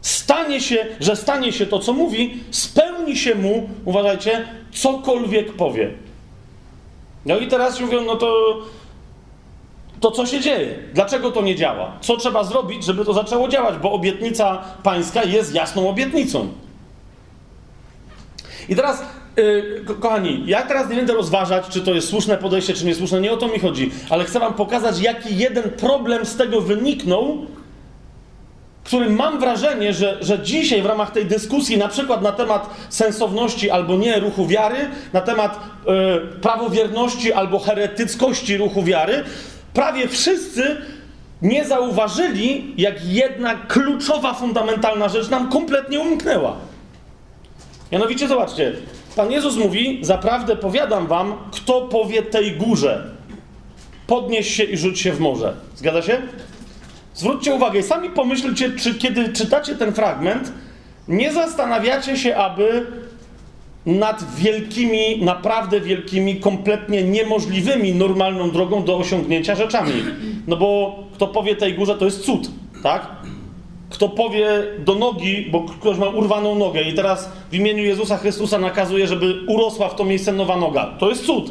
Speaker 1: stanie się, że stanie się to, co mówi, spełni się mu, uważajcie, cokolwiek powie. No i teraz mówią, no to, to co się dzieje? Dlaczego to nie działa? Co trzeba zrobić, żeby to zaczęło działać? Bo obietnica pańska jest jasną obietnicą. I teraz, yy, ko kochani, ja teraz nie będę rozważać, czy to jest słuszne podejście, czy niesłuszne, nie o to mi chodzi, ale chcę wam pokazać, jaki jeden problem z tego wyniknął, który mam wrażenie, że, że dzisiaj w ramach tej dyskusji, na przykład na temat sensowności albo nie ruchu wiary, na temat yy, prawowierności albo heretyckości ruchu wiary, prawie wszyscy nie zauważyli, jak jedna kluczowa, fundamentalna rzecz nam kompletnie umknęła. Mianowicie zobaczcie, Pan Jezus mówi, zaprawdę powiadam wam, kto powie tej górze. podnieś się i rzuć się w morze. Zgadza się? Zwróćcie uwagę, sami pomyślcie, czy kiedy czytacie ten fragment, nie zastanawiacie się, aby nad wielkimi, naprawdę wielkimi, kompletnie niemożliwymi normalną drogą do osiągnięcia rzeczami. No bo kto powie tej górze, to jest cud, tak? Kto powie do nogi, bo ktoś ma urwaną nogę i teraz w imieniu Jezusa Chrystusa nakazuje, żeby urosła w to miejsce nowa noga, to jest cud.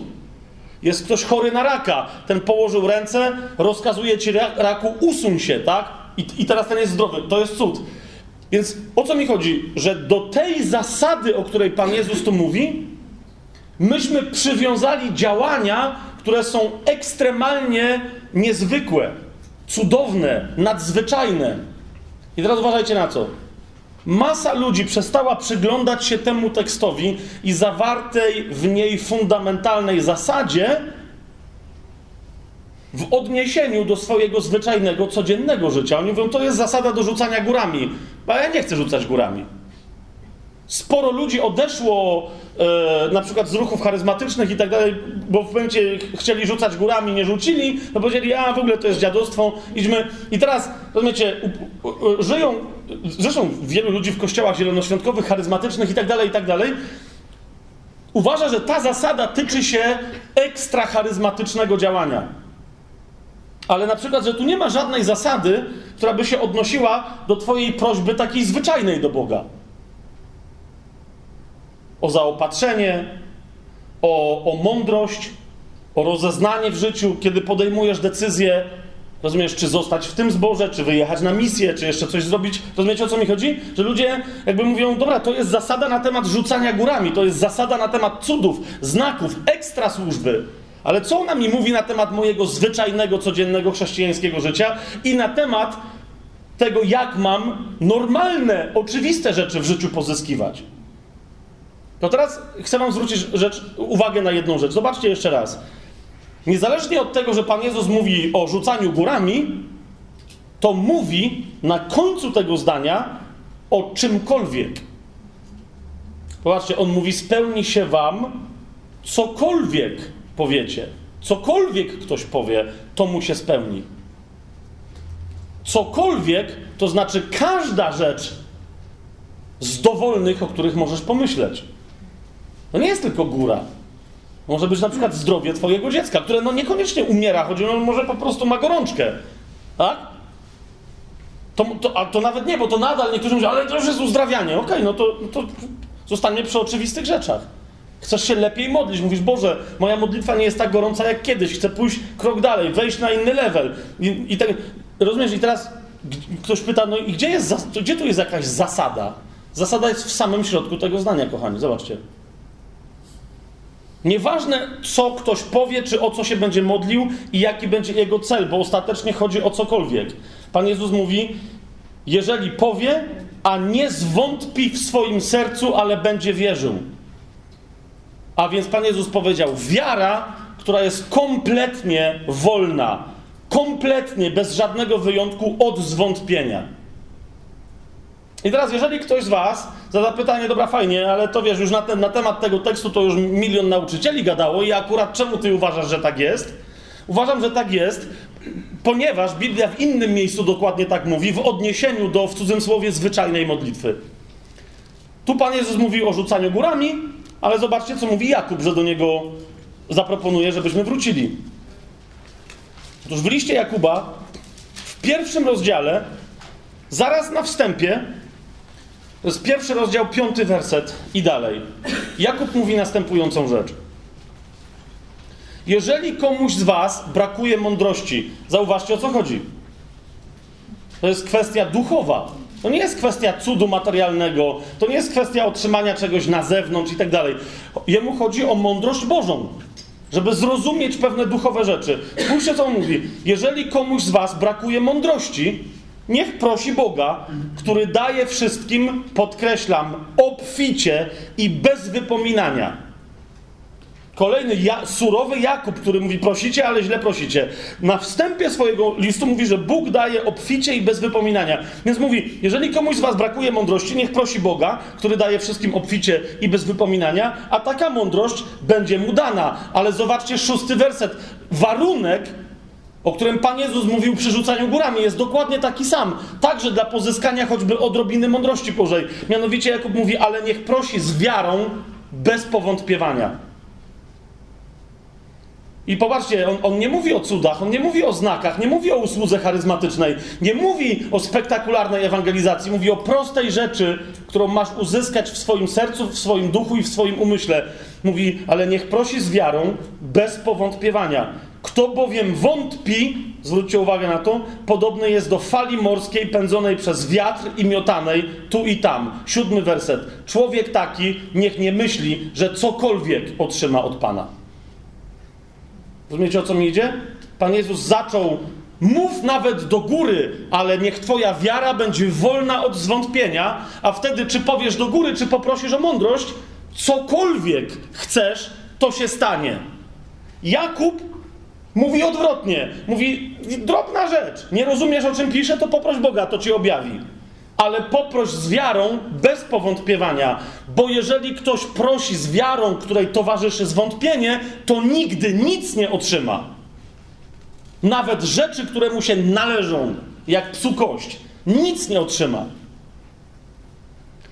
Speaker 1: Jest ktoś chory na raka, ten położył ręce, rozkazuje ci raku, usuń się, tak? I, I teraz ten jest zdrowy, to jest cud. Więc o co mi chodzi? Że do tej zasady, o której Pan Jezus tu mówi, myśmy przywiązali działania, które są ekstremalnie niezwykłe, cudowne, nadzwyczajne. I teraz uważajcie na co. Masa ludzi przestała przyglądać się temu tekstowi i zawartej w niej fundamentalnej zasadzie w odniesieniu do swojego zwyczajnego, codziennego życia. Oni mówią, to jest zasada do rzucania górami. A ja nie chcę rzucać górami. Sporo ludzi odeszło e, na przykład z ruchów charyzmatycznych i tak dalej, bo w momencie chcieli rzucać górami, nie rzucili, no powiedzieli, a w ogóle to jest dziadostwo, idźmy. I teraz, rozumiecie, u, u, żyją, zresztą wielu ludzi w kościołach zielonoświątkowych, charyzmatycznych i tak dalej, i tak dalej, uważa, że ta zasada tyczy się ekstra charyzmatycznego działania. Ale na przykład, że tu nie ma żadnej zasady, która by się odnosiła do Twojej prośby takiej zwyczajnej do Boga o zaopatrzenie, o, o mądrość, o rozeznanie w życiu, kiedy podejmujesz decyzję, rozumiesz, czy zostać w tym zborze, czy wyjechać na misję, czy jeszcze coś zrobić. Rozumiecie, o co mi chodzi? Że ludzie jakby mówią, dobra, to jest zasada na temat rzucania górami, to jest zasada na temat cudów, znaków, ekstra służby. Ale co ona mi mówi na temat mojego zwyczajnego, codziennego chrześcijańskiego życia i na temat tego, jak mam normalne, oczywiste rzeczy w życiu pozyskiwać? To teraz chcę Wam zwrócić rzecz, uwagę na jedną rzecz. Zobaczcie jeszcze raz. Niezależnie od tego, że Pan Jezus mówi o rzucaniu górami, to mówi na końcu tego zdania o czymkolwiek. Popatrzcie, on mówi: spełni się Wam cokolwiek powiecie. Cokolwiek ktoś powie, to mu się spełni. Cokolwiek to znaczy każda rzecz z dowolnych, o których możesz pomyśleć. To nie jest tylko góra. Może być na przykład zdrowie twojego dziecka, które no niekoniecznie umiera, chodzi o może po prostu ma gorączkę. Tak? To, to, a to nawet nie, bo to nadal niektórzy mówią, ale to już jest uzdrawianie. Okej, okay, no to, no to zostanie przy oczywistych rzeczach. Chcesz się lepiej modlić. Mówisz, Boże, moja modlitwa nie jest tak gorąca jak kiedyś. Chcę pójść krok dalej, wejść na inny level. I, i tak, rozumiesz? I teraz ktoś pyta, no i gdzie, jest, gdzie tu jest jakaś zasada? Zasada jest w samym środku tego zdania, kochani. Zobaczcie. Nieważne, co ktoś powie, czy o co się będzie modlił i jaki będzie jego cel, bo ostatecznie chodzi o cokolwiek. Pan Jezus mówi: Jeżeli powie, a nie zwątpi w swoim sercu, ale będzie wierzył. A więc Pan Jezus powiedział: Wiara, która jest kompletnie wolna, kompletnie, bez żadnego wyjątku od zwątpienia. I teraz, jeżeli ktoś z Was zada pytanie, dobra, fajnie, ale to wiesz, już na, na temat tego tekstu to już milion nauczycieli gadało i akurat czemu Ty uważasz, że tak jest? Uważam, że tak jest, ponieważ Biblia w innym miejscu dokładnie tak mówi, w odniesieniu do, w cudzym słowie, zwyczajnej modlitwy. Tu Pan Jezus mówi o rzucaniu górami, ale zobaczcie, co mówi Jakub, że do niego zaproponuje, żebyśmy wrócili. Otóż w liście Jakuba, w pierwszym rozdziale, zaraz na wstępie, to jest pierwszy rozdział, piąty werset i dalej. Jakub mówi następującą rzecz. Jeżeli komuś z Was brakuje mądrości, zauważcie o co chodzi. To jest kwestia duchowa. To nie jest kwestia cudu materialnego, to nie jest kwestia otrzymania czegoś na zewnątrz i tak dalej. Jemu chodzi o mądrość Bożą, żeby zrozumieć pewne duchowe rzeczy. Spójrzcie, co on mówi. Jeżeli komuś z Was brakuje mądrości, Niech prosi Boga, który daje wszystkim, podkreślam, obficie i bez wypominania. Kolejny ja, surowy Jakub, który mówi: prosicie, ale źle prosicie. Na wstępie swojego listu mówi, że Bóg daje obficie i bez wypominania. Więc mówi: jeżeli komuś z Was brakuje mądrości, niech prosi Boga, który daje wszystkim obficie i bez wypominania, a taka mądrość będzie mu dana. Ale zobaczcie szósty werset. Warunek o którym Pan Jezus mówił przy rzucaniu górami, jest dokładnie taki sam. Także dla pozyskania choćby odrobiny mądrości Bożej. Mianowicie Jakub mówi, ale niech prosi z wiarą, bez powątpiewania. I popatrzcie, on, on, nie mówi o cudach, on nie mówi o znakach, nie mówi o usłudze charyzmatycznej, nie mówi o spektakularnej ewangelizacji, mówi o prostej rzeczy, którą masz uzyskać w swoim sercu, w swoim duchu i w swoim umyśle. Mówi, ale niech prosi z wiarą, bez powątpiewania. Kto bowiem wątpi, zwróćcie uwagę na to, podobny jest do fali morskiej pędzonej przez wiatr i miotanej tu i tam. Siódmy werset. Człowiek taki niech nie myśli, że cokolwiek otrzyma od Pana. Rozumiecie o co mi idzie? Pan Jezus zaczął, mów nawet do góry, ale niech Twoja wiara będzie wolna od zwątpienia, a wtedy czy powiesz do góry, czy poprosisz o mądrość, cokolwiek chcesz, to się stanie. Jakub mówi odwrotnie. Mówi, drobna rzecz, nie rozumiesz o czym pisze, to poproś Boga, to ci objawi ale poproś z wiarą, bez powątpiewania, bo jeżeli ktoś prosi z wiarą, której towarzyszy zwątpienie, to nigdy nic nie otrzyma. Nawet rzeczy, które mu się należą, jak psu kość, nic nie otrzyma.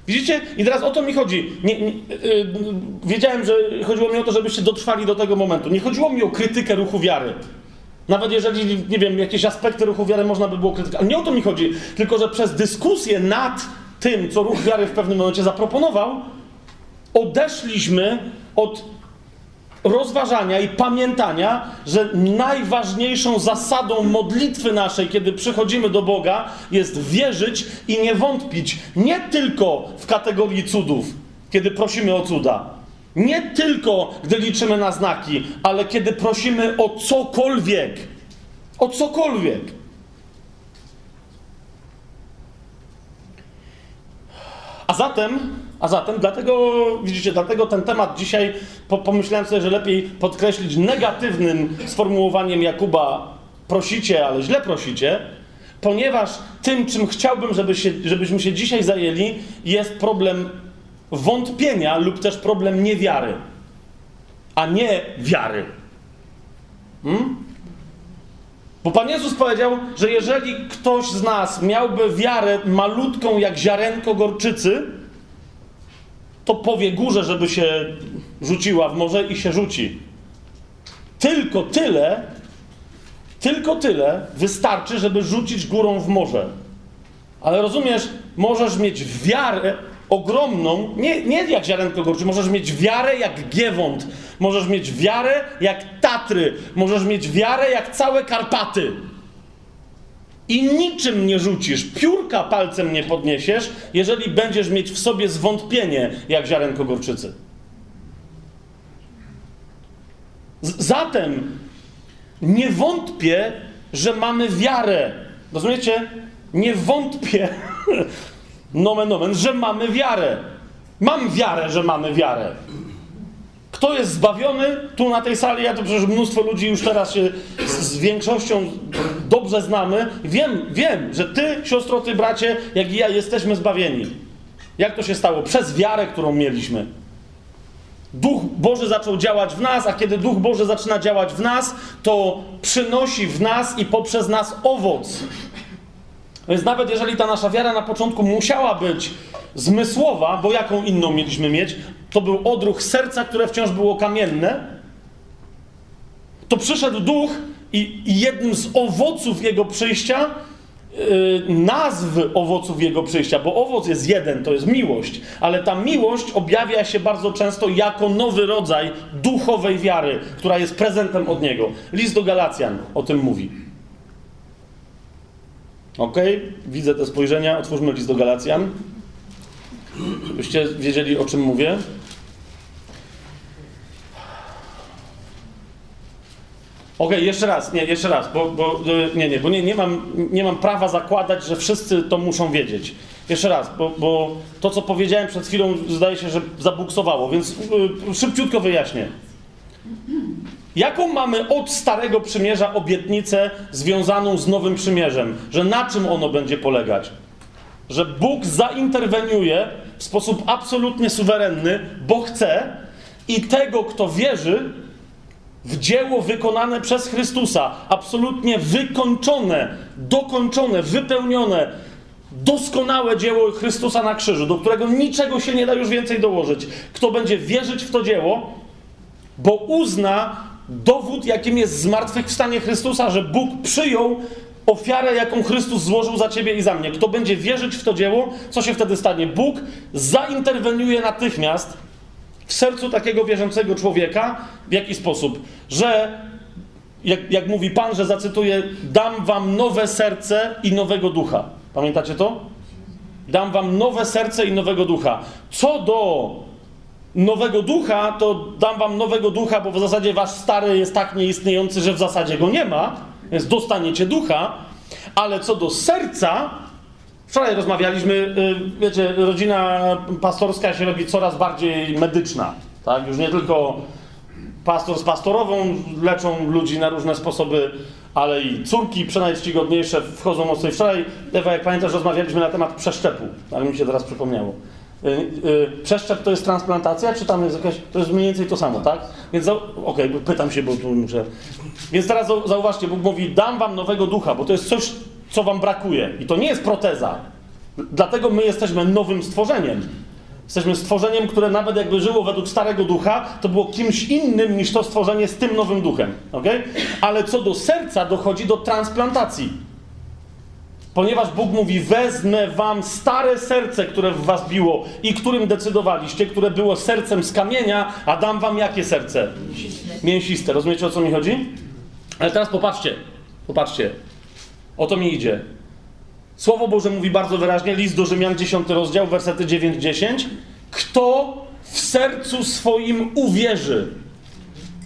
Speaker 1: Widzicie? I teraz o to mi chodzi. Nie, nie, yy, wiedziałem, że chodziło mi o to, żebyście dotrwali do tego momentu. Nie chodziło mi o krytykę ruchu wiary. Nawet jeżeli, nie wiem, jakieś aspekty ruchu wiary można by było krytykować. Nie o to mi chodzi, tylko że przez dyskusję nad tym, co ruch wiary w pewnym momencie zaproponował, odeszliśmy od rozważania i pamiętania, że najważniejszą zasadą modlitwy naszej, kiedy przychodzimy do Boga, jest wierzyć i nie wątpić. Nie tylko w kategorii cudów, kiedy prosimy o cuda, nie tylko, gdy liczymy na znaki, ale kiedy prosimy o cokolwiek. O cokolwiek. A zatem, a zatem, dlatego, widzicie, dlatego ten temat dzisiaj pomyślałem sobie, że lepiej podkreślić negatywnym sformułowaniem Jakuba prosicie, ale źle prosicie, ponieważ tym, czym chciałbym, żeby się, żebyśmy się dzisiaj zajęli, jest problem wątpienia lub też problem niewiary, a nie wiary. Hmm? Bo Pan Jezus powiedział, że jeżeli ktoś z nas miałby wiarę malutką jak ziarenko gorczycy, to powie górze, żeby się rzuciła w morze i się rzuci. Tylko tyle, tylko tyle wystarczy, żeby rzucić górą w morze. Ale rozumiesz, możesz mieć wiarę ogromną, nie, nie jak ziarenko gorczy, możesz mieć wiarę jak Giewont, możesz mieć wiarę jak Tatry, możesz mieć wiarę jak całe Karpaty. I niczym nie rzucisz, piórka palcem nie podniesiesz, jeżeli będziesz mieć w sobie zwątpienie jak ziarenko gorczycy. Z zatem nie wątpię, że mamy wiarę. Rozumiecie? Nie wątpię, <laughs> nomen omen, że mamy wiarę. Mam wiarę, że mamy wiarę. Kto jest zbawiony? Tu na tej sali, ja to przecież mnóstwo ludzi już teraz się z, z, większością dobrze znamy. Wiem, wiem, że ty, siostro, ty, bracie, jak i ja jesteśmy zbawieni. Jak to się stało? Przez wiarę, którą mieliśmy. Duch Boży zaczął działać w nas, a kiedy Duch Boży zaczyna działać w nas, to przynosi w nas i poprzez nas owoc. Więc nawet jeżeli ta nasza wiara na początku musiała być zmysłowa, bo jaką inną mieliśmy mieć, to był odruch serca, które wciąż było kamienne, to przyszedł duch i, jednym z owoców jego przyjścia, yy, nazw owoców jego przyjścia, bo owoc jest jeden, to jest miłość, ale ta miłość objawia się bardzo często jako nowy rodzaj duchowej wiary, która jest prezentem od niego. List do Galacjan o tym mówi. Ok, widzę te spojrzenia. Otwórzmy list do Galacjan. Żebyście wiedzieli, o czym mówię. Ok, jeszcze raz, nie, jeszcze raz, bo, bo y, nie, nie, bo nie, nie, mam, nie mam prawa zakładać, że wszyscy to muszą wiedzieć. Jeszcze raz, bo, bo to, co powiedziałem przed chwilą, zdaje się, że zabuksowało, więc y, szybciutko wyjaśnię. Jaką mamy od Starego Przymierza obietnicę związaną z Nowym Przymierzem? Że na czym ono będzie polegać? Że Bóg zainterweniuje w sposób absolutnie suwerenny, bo chce i tego, kto wierzy, w dzieło wykonane przez Chrystusa, absolutnie wykończone, dokończone, wypełnione, doskonałe dzieło Chrystusa na krzyżu, do którego niczego się nie da już więcej dołożyć. Kto będzie wierzyć w to dzieło, bo uzna dowód, jakim jest zmartwychwstanie Chrystusa, że Bóg przyjął ofiarę, jaką Chrystus złożył za ciebie i za mnie. Kto będzie wierzyć w to dzieło, co się wtedy stanie? Bóg zainterweniuje natychmiast w sercu takiego wierzącego człowieka w jaki sposób? Że, jak, jak mówi Pan, że zacytuję, dam wam nowe serce i nowego ducha. Pamiętacie to? Dam wam nowe serce i nowego ducha. Co do nowego ducha, to dam wam nowego ducha, bo w zasadzie wasz stary jest tak nieistniejący, że w zasadzie go nie ma, więc dostaniecie ducha. Ale co do serca, wczoraj rozmawialiśmy, y, wiecie, rodzina pastorska się robi coraz bardziej medyczna. Tak? Już nie tylko pastor z pastorową leczą ludzi na różne sposoby, ale i córki przenajczcigodniejsze wchodzą mocno. Wczoraj, Ewa, jak pamiętasz, rozmawialiśmy na temat przeszczepu, ale mi się teraz przypomniało. Y, y, przeszczep to jest transplantacja, czy tam jest jakaś. To jest mniej więcej to samo, tak? Więc okej, okay, pytam się, bo tu muszę. Więc teraz zauważcie, Bóg mówi: dam wam nowego ducha, bo to jest coś, co wam brakuje. I to nie jest proteza. Dlatego my jesteśmy nowym stworzeniem. Jesteśmy stworzeniem, które nawet jakby żyło według starego ducha, to było kimś innym niż to stworzenie z tym nowym duchem. Okay? Ale co do serca, dochodzi do transplantacji. Ponieważ Bóg mówi: Wezmę wam stare serce, które w was biło i którym decydowaliście, które było sercem z kamienia, a dam wam jakie serce? Mięsiste. Mięsiste. Rozumiecie o co mi chodzi? Ale teraz popatrzcie. Popatrzcie. O to mi idzie. Słowo Boże mówi bardzo wyraźnie, list do Rzymian, 10 rozdział, wersety 9-10. Kto w sercu swoim uwierzy,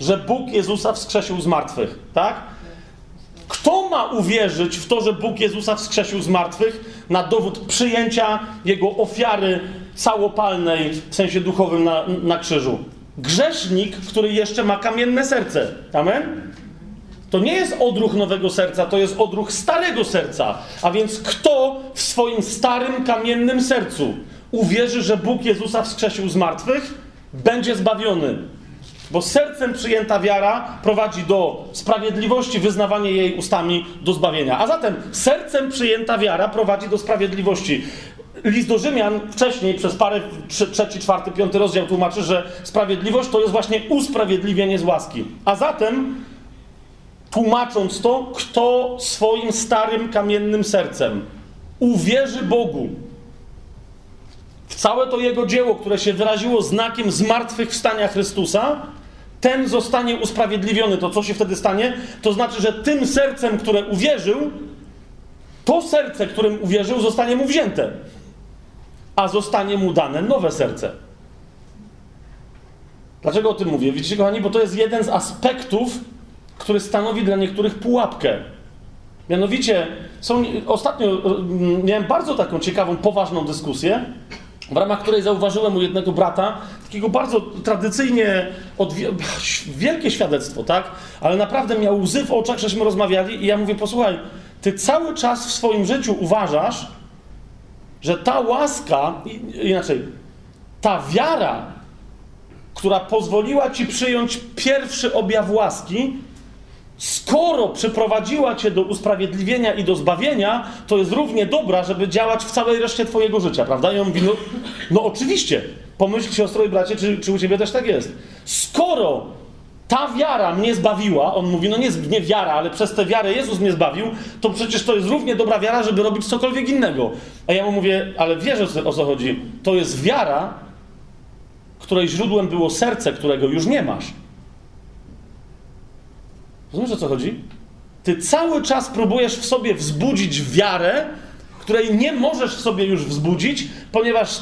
Speaker 1: że Bóg Jezusa wskrzesił z martwych, tak? Kto ma uwierzyć w to, że Bóg Jezusa wskrzesił z martwych na dowód przyjęcia Jego ofiary całopalnej, w sensie duchowym na, na krzyżu? Grzesznik, który jeszcze ma kamienne serce. Amen? To nie jest odruch nowego serca, to jest odruch starego serca. A więc kto w swoim starym, kamiennym sercu uwierzy, że Bóg Jezusa wskrzesił z martwych, będzie zbawiony. Bo sercem przyjęta wiara prowadzi do sprawiedliwości, wyznawanie jej ustami do zbawienia. A zatem sercem przyjęta wiara prowadzi do sprawiedliwości. List do Rzymian wcześniej, przez parę, trzeci, czwarty, piąty rozdział tłumaczy, że sprawiedliwość to jest właśnie usprawiedliwienie z łaski. A zatem tłumacząc to, kto swoim starym kamiennym sercem uwierzy Bogu w całe to Jego dzieło, które się wyraziło znakiem zmartwychwstania Chrystusa, ten zostanie usprawiedliwiony. To co się wtedy stanie? To znaczy, że tym sercem, które uwierzył, to serce, którym uwierzył, zostanie mu wzięte, a zostanie mu dane nowe serce. Dlaczego o tym mówię? Widzicie, kochani, bo to jest jeden z aspektów który stanowi dla niektórych pułapkę. Mianowicie, są, ostatnio mm, miałem bardzo taką ciekawą, poważną dyskusję, w ramach której zauważyłem u jednego brata takiego bardzo tradycyjnie, <laughs> wielkie świadectwo, tak? Ale naprawdę miał łzy w oczach, żeśmy rozmawiali i ja mówię, posłuchaj, ty cały czas w swoim życiu uważasz, że ta łaska, inaczej, ta wiara, która pozwoliła ci przyjąć pierwszy objaw łaski, skoro przyprowadziła cię do usprawiedliwienia i do zbawienia, to jest równie dobra, żeby działać w całej reszcie twojego życia, prawda? I on mówi, no, no oczywiście, pomyśl siostro i bracie, czy, czy u ciebie też tak jest. Skoro ta wiara mnie zbawiła, on mówi, no nie, nie wiara, ale przez tę wiarę Jezus mnie zbawił, to przecież to jest równie dobra wiara, żeby robić cokolwiek innego. A ja mu mówię, ale wiesz o co chodzi? To jest wiara, której źródłem było serce, którego już nie masz. Rozumiesz o co chodzi? Ty cały czas próbujesz w sobie wzbudzić wiarę, której nie możesz w sobie już wzbudzić, ponieważ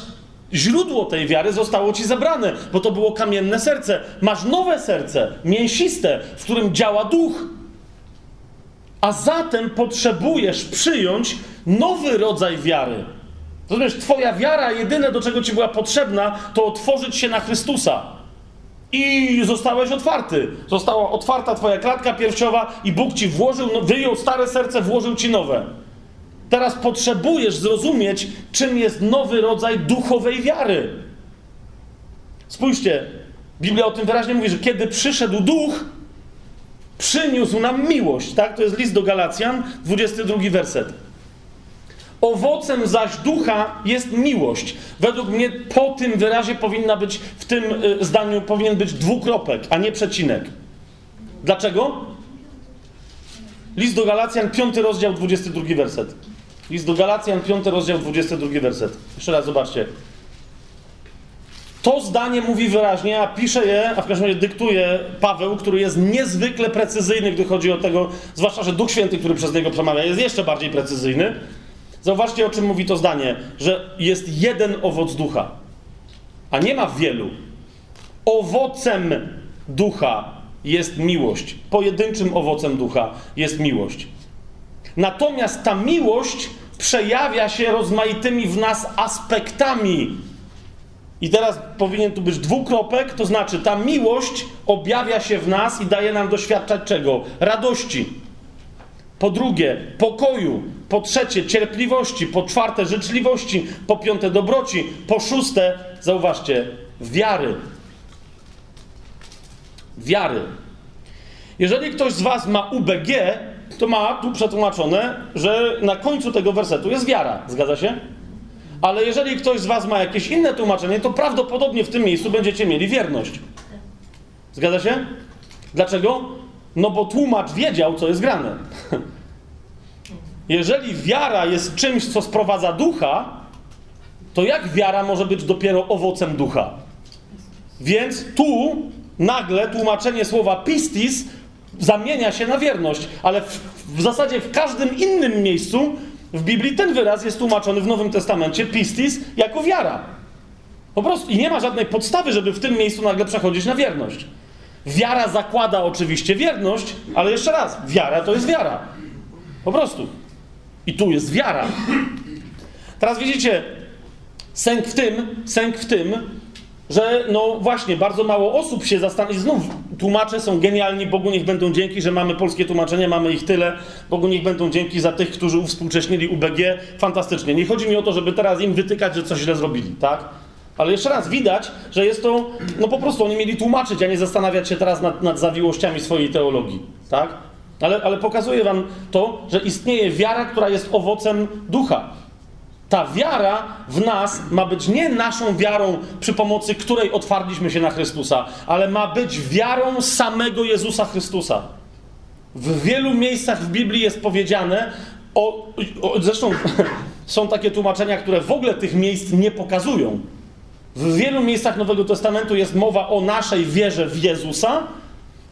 Speaker 1: źródło tej wiary zostało ci zabrane, bo to było kamienne serce. Masz nowe serce, mięsiste, w którym działa duch. A zatem potrzebujesz przyjąć nowy rodzaj wiary. Rozumiesz, twoja wiara, jedyne do czego ci była potrzebna, to otworzyć się na Chrystusa. I zostałeś otwarty. Została otwarta twoja klatka piersiowa i Bóg ci włożył, no, wyjął stare serce, włożył ci nowe. Teraz potrzebujesz zrozumieć, czym jest nowy rodzaj duchowej wiary. Spójrzcie, Biblia o tym wyraźnie mówi, że kiedy przyszedł duch, przyniósł nam miłość, tak? To jest list do Galacjan, 22 werset. Owocem zaś ducha jest miłość. Według mnie po tym wyrazie powinna być, w tym y, zdaniu powinien być dwukropek, a nie przecinek. Dlaczego? List do Galacjan, 5 rozdział, 22 werset. List do Galacjan, 5 rozdział, 22 werset. Jeszcze raz zobaczcie. To zdanie mówi wyraźnie, a pisze je, a w każdym razie dyktuje Paweł, który jest niezwykle precyzyjny, gdy chodzi o tego, zwłaszcza, że Duch Święty, który przez niego przemawia, jest jeszcze bardziej precyzyjny. Zauważcie, o czym mówi to zdanie, że jest jeden owoc ducha, a nie ma wielu. Owocem ducha jest miłość. Pojedynczym owocem ducha jest miłość. Natomiast ta miłość przejawia się rozmaitymi w nas aspektami. I teraz powinien tu być dwukropek, to znaczy ta miłość objawia się w nas i daje nam doświadczać czego? Radości. Po drugie, pokoju. Po trzecie, cierpliwości. Po czwarte, życzliwości. Po piąte, dobroci. Po szóste, zauważcie, wiary. Wiary. Jeżeli ktoś z Was ma UBG, to ma tu przetłumaczone, że na końcu tego wersetu jest wiara. Zgadza się? Ale jeżeli ktoś z Was ma jakieś inne tłumaczenie, to prawdopodobnie w tym miejscu będziecie mieli wierność. Zgadza się? Dlaczego? No bo tłumacz wiedział, co jest grane. <laughs> Jeżeli wiara jest czymś, co sprowadza ducha, to jak wiara może być dopiero owocem ducha? Więc tu nagle tłumaczenie słowa pistis zamienia się na wierność, ale w, w zasadzie w każdym innym miejscu w Biblii ten wyraz jest tłumaczony w Nowym Testamencie pistis jako wiara. Po prostu i nie ma żadnej podstawy, żeby w tym miejscu nagle przechodzić na wierność. Wiara zakłada oczywiście wierność, ale jeszcze raz, wiara to jest wiara. Po prostu. I tu jest wiara. Teraz widzicie, sęk w tym, sęk w tym, że no właśnie, bardzo mało osób się zastanawia. Znów tłumacze są genialni, Bogu niech będą dzięki, że mamy polskie tłumaczenie, mamy ich tyle. Bogu niech będą dzięki za tych, którzy uwspółcześnili UBG. Fantastycznie. Nie chodzi mi o to, żeby teraz im wytykać, że coś źle zrobili, tak? Ale jeszcze raz, widać, że jest to, no po prostu oni mieli tłumaczyć, a nie zastanawiać się teraz nad, nad zawiłościami swojej teologii, tak? Ale, ale pokazuje wam to, że istnieje wiara, która jest owocem ducha. Ta wiara w nas ma być nie naszą wiarą, przy pomocy której otwarliśmy się na Chrystusa, ale ma być wiarą samego Jezusa Chrystusa. W wielu miejscach w Biblii jest powiedziane, o, o, zresztą <laughs> są takie tłumaczenia, które w ogóle tych miejsc nie pokazują. W wielu miejscach Nowego Testamentu jest mowa o naszej wierze w Jezusa,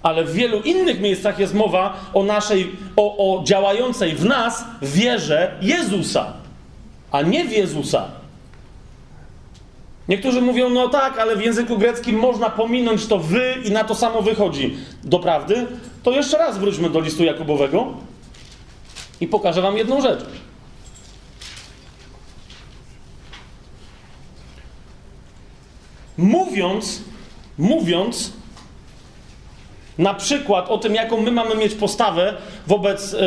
Speaker 1: ale w wielu innych miejscach jest mowa o naszej, o, o działającej w nas wierze Jezusa a nie w Jezusa. Niektórzy mówią, no tak, ale w języku greckim można pominąć to wy i na to samo wychodzi. Doprawdy? To jeszcze raz wróćmy do listu Jakubowego i pokażę wam jedną rzecz. Mówiąc, mówiąc na przykład o tym, jaką my mamy mieć postawę wobec. Yy,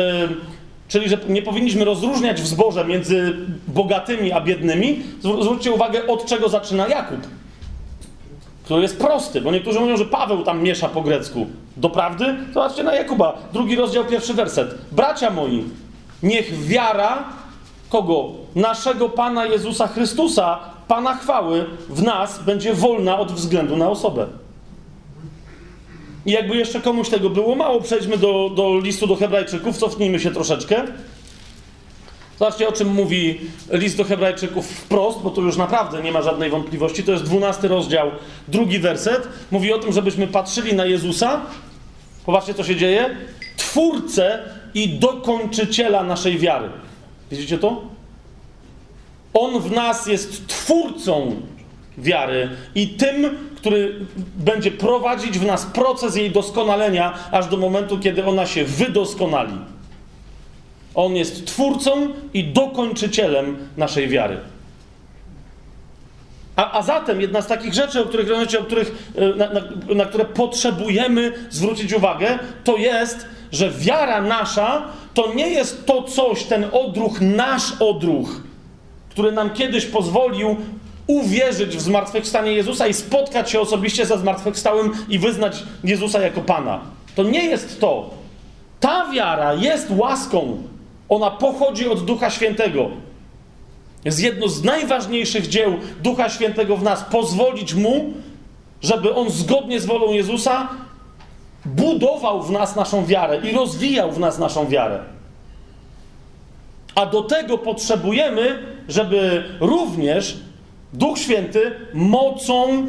Speaker 1: Czyli, że nie powinniśmy rozróżniać w zboże między bogatymi a biednymi. Zwróćcie uwagę, od czego zaczyna Jakub. Który jest prosty, bo niektórzy mówią, że Paweł tam miesza po grecku. Doprawdy? Zobaczcie na Jakuba, drugi rozdział, pierwszy werset. Bracia moi, niech wiara kogo? Naszego Pana Jezusa Chrystusa, Pana chwały, w nas będzie wolna od względu na osobę. I jakby jeszcze komuś tego było mało, przejdźmy do, do listu do Hebrajczyków, cofnijmy się troszeczkę. Zobaczcie, o czym mówi list do Hebrajczyków wprost, bo tu już naprawdę nie ma żadnej wątpliwości. To jest dwunasty rozdział, drugi werset. Mówi o tym, żebyśmy patrzyli na Jezusa. Popatrzcie, co się dzieje. Twórcę i dokończyciela naszej wiary. Widzicie to? On w nas jest twórcą wiary i tym, który będzie prowadzić w nas proces jej doskonalenia, aż do momentu, kiedy ona się wydoskonali. On jest twórcą i dokończycielem naszej wiary. A, a zatem jedna z takich rzeczy, o których, o których e, na, na, na które potrzebujemy zwrócić uwagę, to jest, że wiara nasza to nie jest to coś, ten odruch, nasz odruch, który nam kiedyś pozwolił uwierzyć w zmartwychwstanie Jezusa i spotkać się osobiście ze zmartwychwstałym i wyznać Jezusa jako Pana. To nie jest to. Ta wiara jest łaską. Ona pochodzi od Ducha Świętego. Jest jedno z najważniejszych dzieł Ducha Świętego w nas. Pozwolić Mu, żeby On zgodnie z wolą Jezusa budował w nas naszą wiarę i rozwijał w nas naszą wiarę. A do tego potrzebujemy, żeby również Duch Święty mocą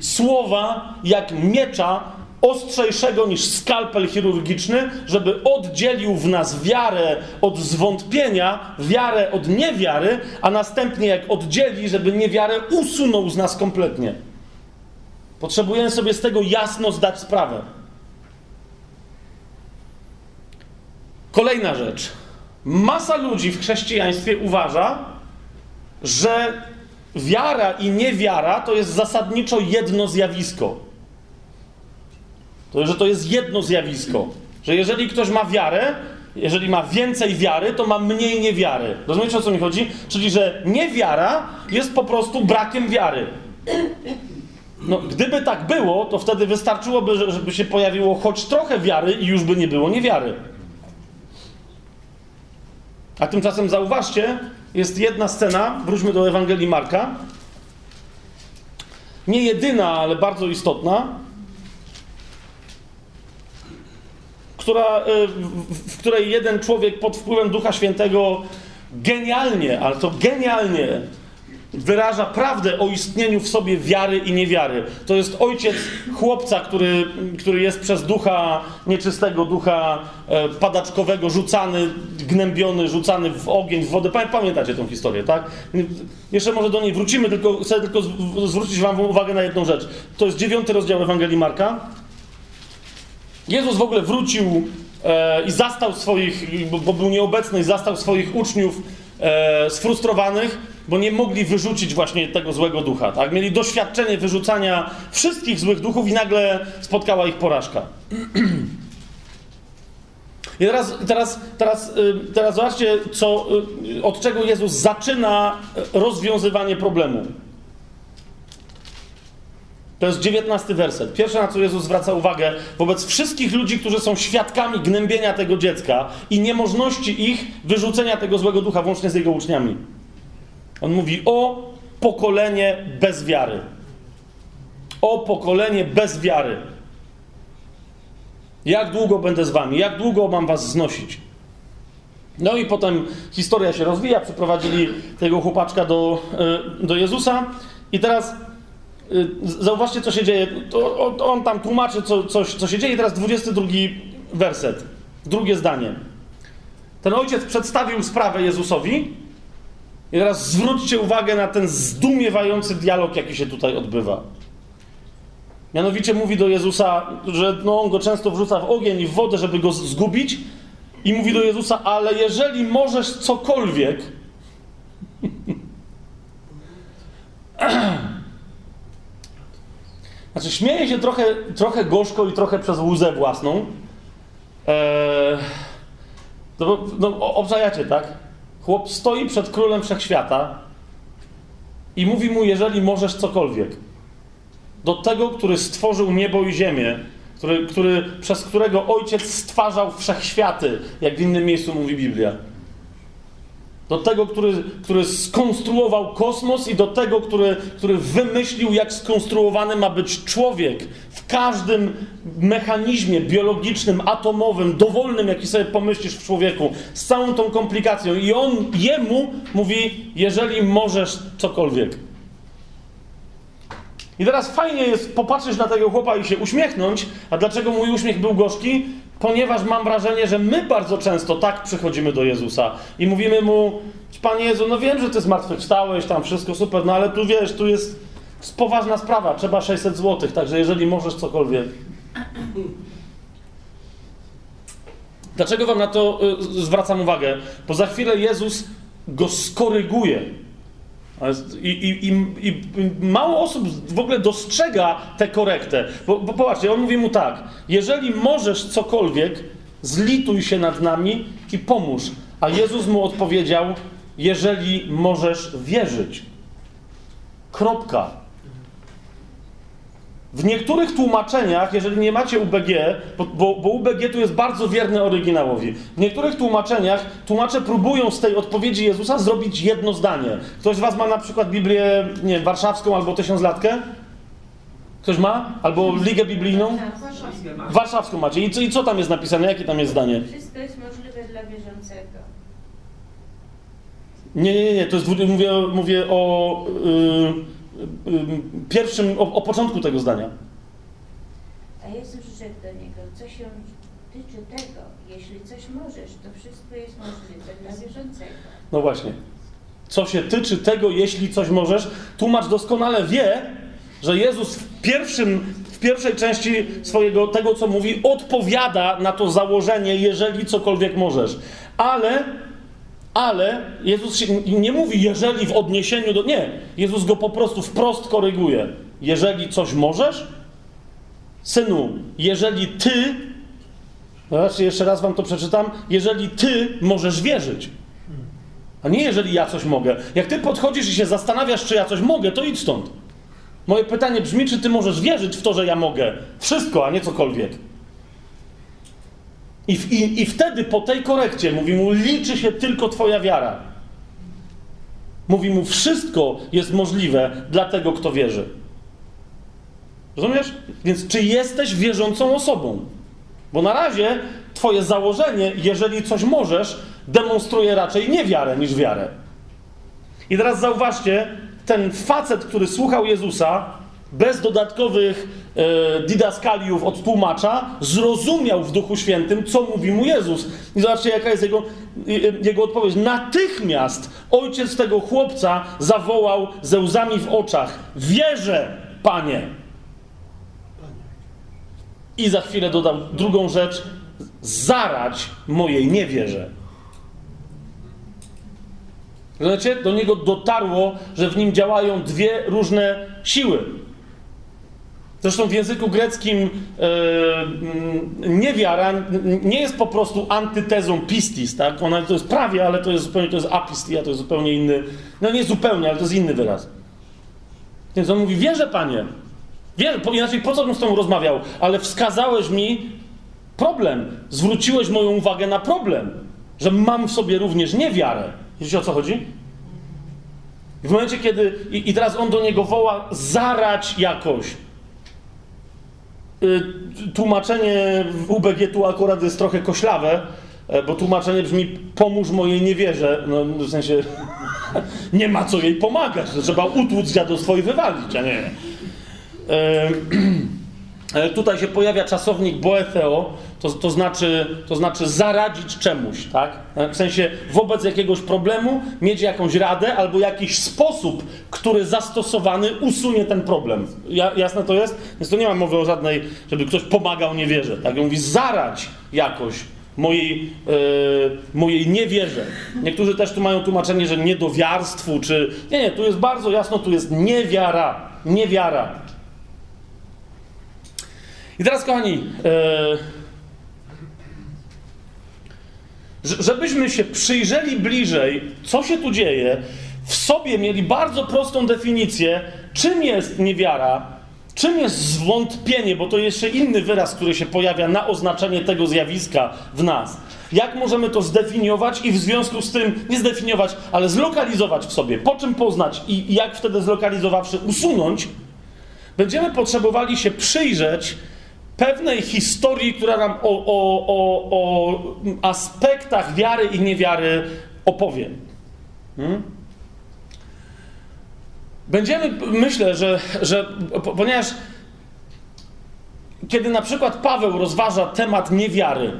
Speaker 1: słowa, jak miecza ostrzejszego niż skalpel chirurgiczny, żeby oddzielił w nas wiarę od zwątpienia, wiarę od niewiary, a następnie jak oddzieli, żeby niewiarę usunął z nas kompletnie. Potrzebujemy sobie z tego jasno zdać sprawę. Kolejna rzecz. Masa ludzi w chrześcijaństwie uważa, że wiara i niewiara to jest zasadniczo jedno zjawisko. To, że to jest jedno zjawisko. Że jeżeli ktoś ma wiarę, jeżeli ma więcej wiary, to ma mniej niewiary. Rozumiecie o co mi chodzi? Czyli, że niewiara jest po prostu brakiem wiary. No, gdyby tak było, to wtedy wystarczyłoby, żeby się pojawiło choć trochę wiary i już by nie było niewiary. A tymczasem zauważcie, jest jedna scena, wróćmy do Ewangelii Marka. Nie jedyna, ale bardzo istotna, która, y, w której jeden człowiek pod wpływem Ducha Świętego genialnie, ale to genialnie wyraża prawdę o istnieniu w sobie wiary i niewiary. To jest ojciec chłopca, który, który jest przez ducha nieczystego, ducha e, padaczkowego rzucany, gnębiony, rzucany w ogień, w wodę. Pamiętacie tę historię, tak? Jeszcze może do niej wrócimy, tylko chcę tylko zwrócić wam uwagę na jedną rzecz. To jest dziewiąty rozdział Ewangelii Marka. Jezus w ogóle wrócił e, i zastał swoich, bo, bo był nieobecny, i zastał swoich uczniów e, sfrustrowanych, bo nie mogli wyrzucić właśnie tego złego ducha. Tak? Mieli doświadczenie wyrzucania wszystkich złych duchów i nagle spotkała ich porażka. <clears throat> I teraz, teraz, teraz, y, teraz zobaczcie, co, y, od czego Jezus zaczyna rozwiązywanie problemu. To jest dziewiętnasty werset. Pierwsze, na co Jezus zwraca uwagę wobec wszystkich ludzi, którzy są świadkami gnębienia tego dziecka i niemożności ich wyrzucenia tego złego ducha, włącznie z jego uczniami. On mówi o pokolenie bez wiary. O pokolenie bez wiary. Jak długo będę z wami? Jak długo mam was znosić? No i potem historia się rozwija. Przyprowadzili tego chłopaczka do, e, do Jezusa. I teraz Y, zauważcie, co się dzieje. On tam tłumaczy co, coś, co się dzieje. Teraz 22 werset. Drugie zdanie. Ten ojciec przedstawił sprawę Jezusowi. I teraz zwróćcie uwagę na ten zdumiewający dialog, jaki się tutaj odbywa. Mianowicie mówi do Jezusa, że no, on go często wrzuca w ogień i w wodę, żeby go zgubić. I mówi do Jezusa, ale jeżeli możesz cokolwiek, <clears throat> Znaczy, śmieje się trochę, trochę gorzko i trochę przez łzę własną. Eee, no, no, tak? Chłop stoi przed królem wszechświata i mówi mu, jeżeli możesz cokolwiek. Do tego, który stworzył niebo i ziemię, który, który, przez którego ojciec stwarzał wszechświaty, jak w innym miejscu mówi Biblia. Do tego, który, który skonstruował kosmos i do tego, który, który wymyślił, jak skonstruowany ma być człowiek w każdym mechanizmie biologicznym, atomowym, dowolnym, jaki sobie pomyślisz w człowieku, z całą tą komplikacją. I on jemu mówi, jeżeli możesz cokolwiek. I teraz fajnie jest popatrzeć na tego chłopa i się uśmiechnąć. A dlaczego mój uśmiech był gorzki? Ponieważ mam wrażenie, że my bardzo często tak przychodzimy do Jezusa i mówimy mu, Panie Jezu, no wiem, że Ty zmartwychwstałeś, tam wszystko super, no ale tu wiesz, tu jest, poważna sprawa, trzeba 600 zł, także jeżeli możesz cokolwiek. Dlaczego Wam na to y, zwracam uwagę? Bo za chwilę Jezus go skoryguje. I, i, i, I, mało osób w ogóle dostrzega tę korektę. Bo, bo popatrzcie, on mówi mu tak: jeżeli możesz cokolwiek, zlituj się nad nami i pomóż. A Jezus mu odpowiedział: jeżeli możesz wierzyć. Kropka. W niektórych tłumaczeniach, jeżeli nie macie UBG, bo, bo, UBG tu jest bardzo wierny oryginałowi, w niektórych tłumaczeniach tłumacze próbują z tej odpowiedzi Jezusa zrobić jedno zdanie. Ktoś z Was ma na przykład Biblię nie wiem, warszawską albo tysiąclatkę? Ktoś ma? Albo Ligę Biblijną?
Speaker 2: Warszawską.
Speaker 1: Warszawską macie. I co, I co tam jest napisane? Jakie tam jest zdanie?
Speaker 2: Wszystko jest możliwe dla wierzącego.
Speaker 1: Nie, nie, nie, to jest, mówię, mówię o yy, pierwszym, o, o, początku tego zdania.
Speaker 2: A Jezus rzekł do niego, co się tyczy tego, jeśli coś możesz, to wszystko jest możliwe dla wierzącego.
Speaker 1: No właśnie. Co się tyczy tego, jeśli coś możesz, tłumacz doskonale wie, że Jezus w, pierwszym, w pierwszej części swojego tego, co mówi, odpowiada na to założenie, jeżeli cokolwiek możesz. Ale ale Jezus nie mówi, jeżeli w odniesieniu do. Nie, Jezus go po prostu wprost koryguje. Jeżeli coś możesz, synu, jeżeli ty, zobaczcie, jeszcze raz wam to przeczytam, jeżeli ty możesz wierzyć, a nie jeżeli ja coś mogę. Jak ty podchodzisz i się zastanawiasz, czy ja coś mogę, to idź stąd. Moje pytanie brzmi, czy ty możesz wierzyć w to, że ja mogę wszystko, a nie cokolwiek. I, w, i, I wtedy po tej korekcie mówi mu, liczy się tylko Twoja wiara. Mówi mu, wszystko jest możliwe dla tego, kto wierzy. Rozumiesz? Więc czy jesteś wierzącą osobą? Bo na razie Twoje założenie, jeżeli coś możesz, demonstruje raczej niewiarę niż wiarę. I teraz zauważcie, ten facet, który słuchał Jezusa, bez dodatkowych e, didaskaliów od tłumacza, zrozumiał w Duchu Świętym, co mówi mu Jezus. I zobaczcie, jaka jest jego, jego odpowiedź. Natychmiast ojciec tego chłopca zawołał ze łzami w oczach: Wierzę, panie. I za chwilę dodał drugą rzecz: Zarać mojej niewierze. Rozumiecie? Do niego dotarło, że w nim działają dwie różne siły. Zresztą w języku greckim e, niewiara nie jest po prostu antytezą pistis, tak? Ona to jest prawie, ale to jest zupełnie, to jest apistia, to jest zupełnie inny, no nie zupełnie, ale to jest inny wyraz. Więc on mówi, wierzę Panie, wierzę, inaczej po co bym z Tobą rozmawiał, ale wskazałeś mi problem, zwróciłeś moją uwagę na problem, że mam w sobie również niewiarę. Wiecie o co chodzi? w momencie, kiedy, i, i teraz on do niego woła, zarać jakoś, tłumaczenie w UBG tu akurat jest trochę koślawe, e, bo tłumaczenie brzmi pomóż mojej niewierze. No, w sensie <laughs> nie ma co jej pomagać. To trzeba utłuc dziadostwo i wywalić, a nie. E, <clears throat> e, tutaj się pojawia czasownik boetheo, to, to, znaczy, to znaczy zaradzić czemuś, tak? W sensie wobec jakiegoś problemu mieć jakąś radę albo jakiś sposób, który zastosowany usunie ten problem. Ja, jasne to jest? Więc to nie ma mowy o żadnej, żeby ktoś pomagał niewierze, tak? On mówi zaradź jakoś mojej, yy, mojej niewierze. Niektórzy też tu mają tłumaczenie, że niedowiarstwu, czy... Nie, nie, tu jest bardzo jasno, tu jest niewiara. Niewiara. I teraz, kochani, yy, żebyśmy się przyjrzeli bliżej, co się tu dzieje, w sobie mieli bardzo prostą definicję, czym jest niewiara, czym jest zwątpienie, bo to jeszcze inny wyraz, który się pojawia na oznaczenie tego zjawiska w nas. Jak możemy to zdefiniować i w związku z tym nie zdefiniować, ale zlokalizować w sobie, po czym poznać i jak wtedy zlokalizowawszy usunąć, będziemy potrzebowali się przyjrzeć pewnej historii, która nam o, o, o, o aspektach wiary i niewiary opowie. Hmm? Będziemy, myślę, że, że ponieważ kiedy na przykład Paweł rozważa temat niewiary,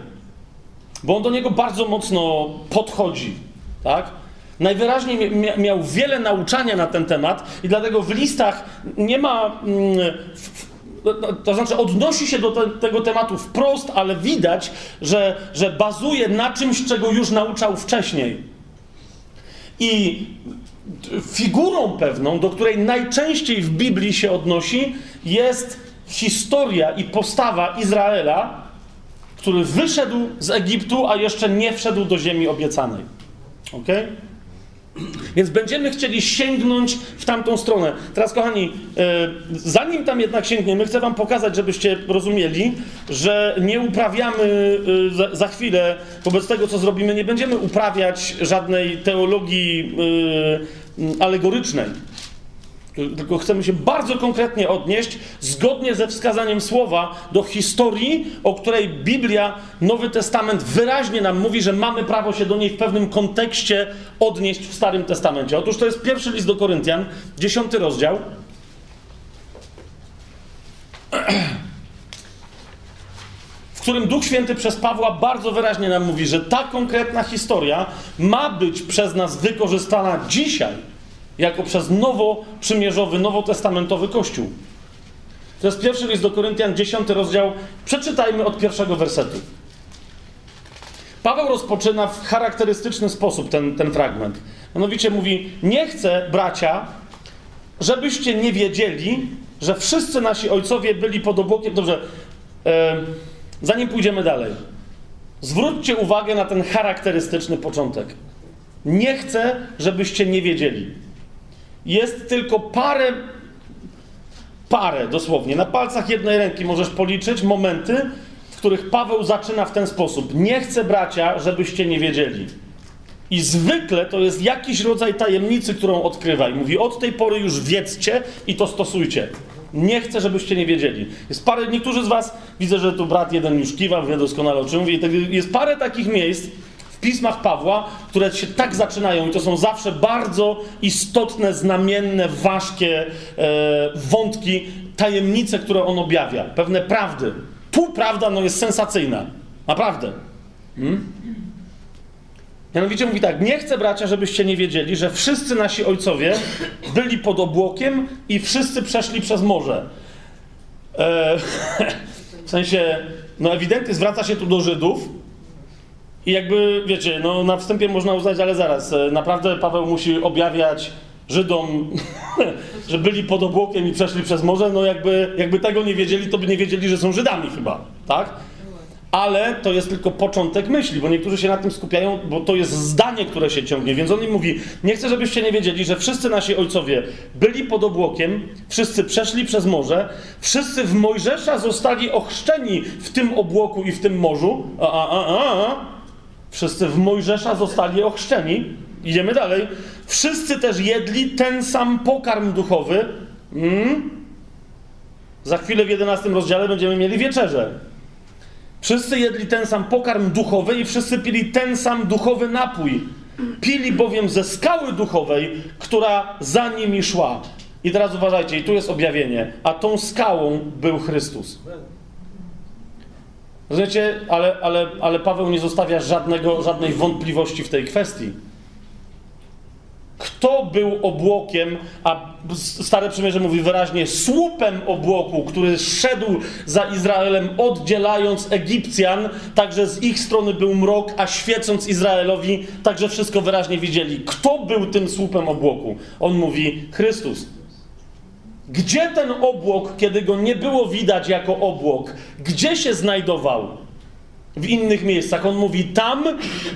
Speaker 1: bo on do niego bardzo mocno podchodzi, tak? Najwyraźniej miał wiele nauczania na ten temat i dlatego w listach nie ma. Mm, no, no, to znaczy odnosi się do te, tego tematu wprost, ale widać, że, że bazuje na czymś, czego już nauczał wcześniej. I figurą pewną, do której najczęściej w Biblii się odnosi, jest historia i postawa Izraela, który wyszedł z Egiptu, a jeszcze nie wszedł do ziemi obiecanej. Ok? Więc będziemy chcieli sięgnąć w tamtą stronę. Teraz, kochani, e, zanim tam jednak sięgniemy, chcę Wam pokazać, żebyście rozumieli, że nie uprawiamy e, za chwilę, wobec tego, co zrobimy, nie będziemy uprawiać żadnej teologii e, alegorycznej. Tylko chcemy się bardzo konkretnie odnieść, zgodnie ze wskazaniem słowa, do historii, o której Biblia, Nowy Testament wyraźnie nam mówi, że mamy prawo się do niej w pewnym kontekście odnieść w Starym Testamencie. Otóż to jest pierwszy list do Koryntian, dziesiąty rozdział. W którym Duch Święty przez Pawła bardzo wyraźnie nam mówi, że ta konkretna historia ma być przez nas wykorzystana dzisiaj jako przez nowo przymierzowy, nowotestamentowy Kościół. To jest pierwszy list do Koryntian, dziesiąty rozdział. Przeczytajmy od pierwszego wersetu. Paweł rozpoczyna w charakterystyczny sposób ten, ten fragment. Mianowicie mówi: Nie chcę, bracia, żebyście nie wiedzieli, że wszyscy nasi ojcowie byli pod obłokiem. Dobrze, e, zanim pójdziemy dalej, zwróćcie uwagę na ten charakterystyczny początek. Nie chcę, żebyście nie wiedzieli jest tylko parę, parę dosłownie, na palcach jednej ręki możesz policzyć momenty, w których Paweł zaczyna w ten sposób. Nie chcę, bracia, żebyście nie wiedzieli. I zwykle to jest jakiś rodzaj tajemnicy, którą odkrywa. I mówi, od tej pory już wiedzcie i to stosujcie. Nie chcę, żebyście nie wiedzieli. Jest parę, niektórzy z was, widzę, że tu brat jeden już kiwa, wie doskonale o czym mówi. Jest parę takich miejsc, pismach Pawła, które się tak zaczynają i to są zawsze bardzo istotne, znamienne, ważkie e, wątki, tajemnice, które on objawia, pewne prawdy. Tu prawda no, jest sensacyjna. Naprawdę. Hmm? Mianowicie mówi tak, nie chcę bracia, żebyście nie wiedzieli, że wszyscy nasi ojcowie byli pod obłokiem i wszyscy przeszli przez morze. E, <laughs> w sensie, no ewidentnie zwraca się tu do Żydów, i jakby, wiecie, no na wstępie można uznać, ale zaraz, e, naprawdę Paweł musi objawiać Żydom, <laughs> że byli pod obłokiem i przeszli przez morze, no jakby, jakby tego nie wiedzieli, to by nie wiedzieli, że są Żydami chyba, tak? Ale to jest tylko początek myśli, bo niektórzy się na tym skupiają, bo to jest zdanie, które się ciągnie. Więc on im mówi: Nie chcę, żebyście nie wiedzieli, że wszyscy nasi ojcowie byli pod obłokiem, wszyscy przeszli przez morze, wszyscy w Mojżesza zostali ochrzczeni w tym obłoku i w tym morzu. A, a, a, a. Wszyscy w Mojżesza zostali ochrzczeni. Idziemy dalej. Wszyscy też jedli ten sam pokarm duchowy. Mm. Za chwilę w 11 rozdziale będziemy mieli wieczerzę. Wszyscy jedli ten sam pokarm duchowy i wszyscy pili ten sam duchowy napój. Pili bowiem ze skały duchowej, która za nimi szła. I teraz uważajcie, i tu jest objawienie. A tą skałą był Chrystus. Rozumiecie? Ale, ale, ale Paweł nie zostawia żadnego, żadnej wątpliwości w tej kwestii. Kto był obłokiem, a Stare Przymierze mówi wyraźnie, słupem obłoku, który szedł za Izraelem, oddzielając Egipcjan, także z ich strony był mrok, a świecąc Izraelowi, także wszystko wyraźnie widzieli. Kto był tym słupem obłoku? On mówi Chrystus. Gdzie ten obłok, kiedy go nie było widać jako obłok, gdzie się znajdował? W innych miejscach. On mówi tam,